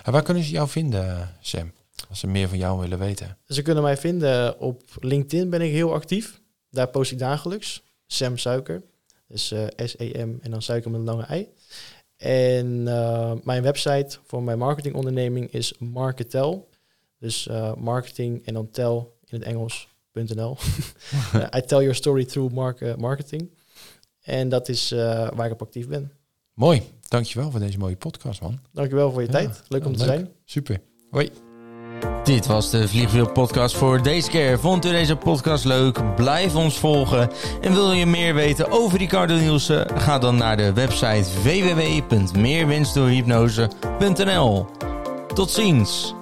En waar kunnen ze jou vinden, Sam? Als ze meer van jou willen weten. Ze kunnen mij vinden op LinkedIn ben ik heel actief. Daar post ik dagelijks. Sam Suiker. Dus eh, S-E-M en dan suiker met een lange ei. En eh, mijn website voor mijn marketingonderneming is Marketel. Dus eh, marketing en dan tel in het Engels.nl. Eh, I tell your story through mark- eh, marketing. En dat is eh, waar ik op actief ben. Mooi, dankjewel voor deze mooie podcast, man. Dankjewel voor je tijd. Leuk om te zijn. Super. Hoi. Dit was de Vliegwiel podcast voor deze keer. Vond u deze podcast leuk? Blijf ons volgen. En wil je meer weten over Ricardo Nielsen? Ga dan naar de website www.meerwinstdoorhypnose.nl Tot ziens!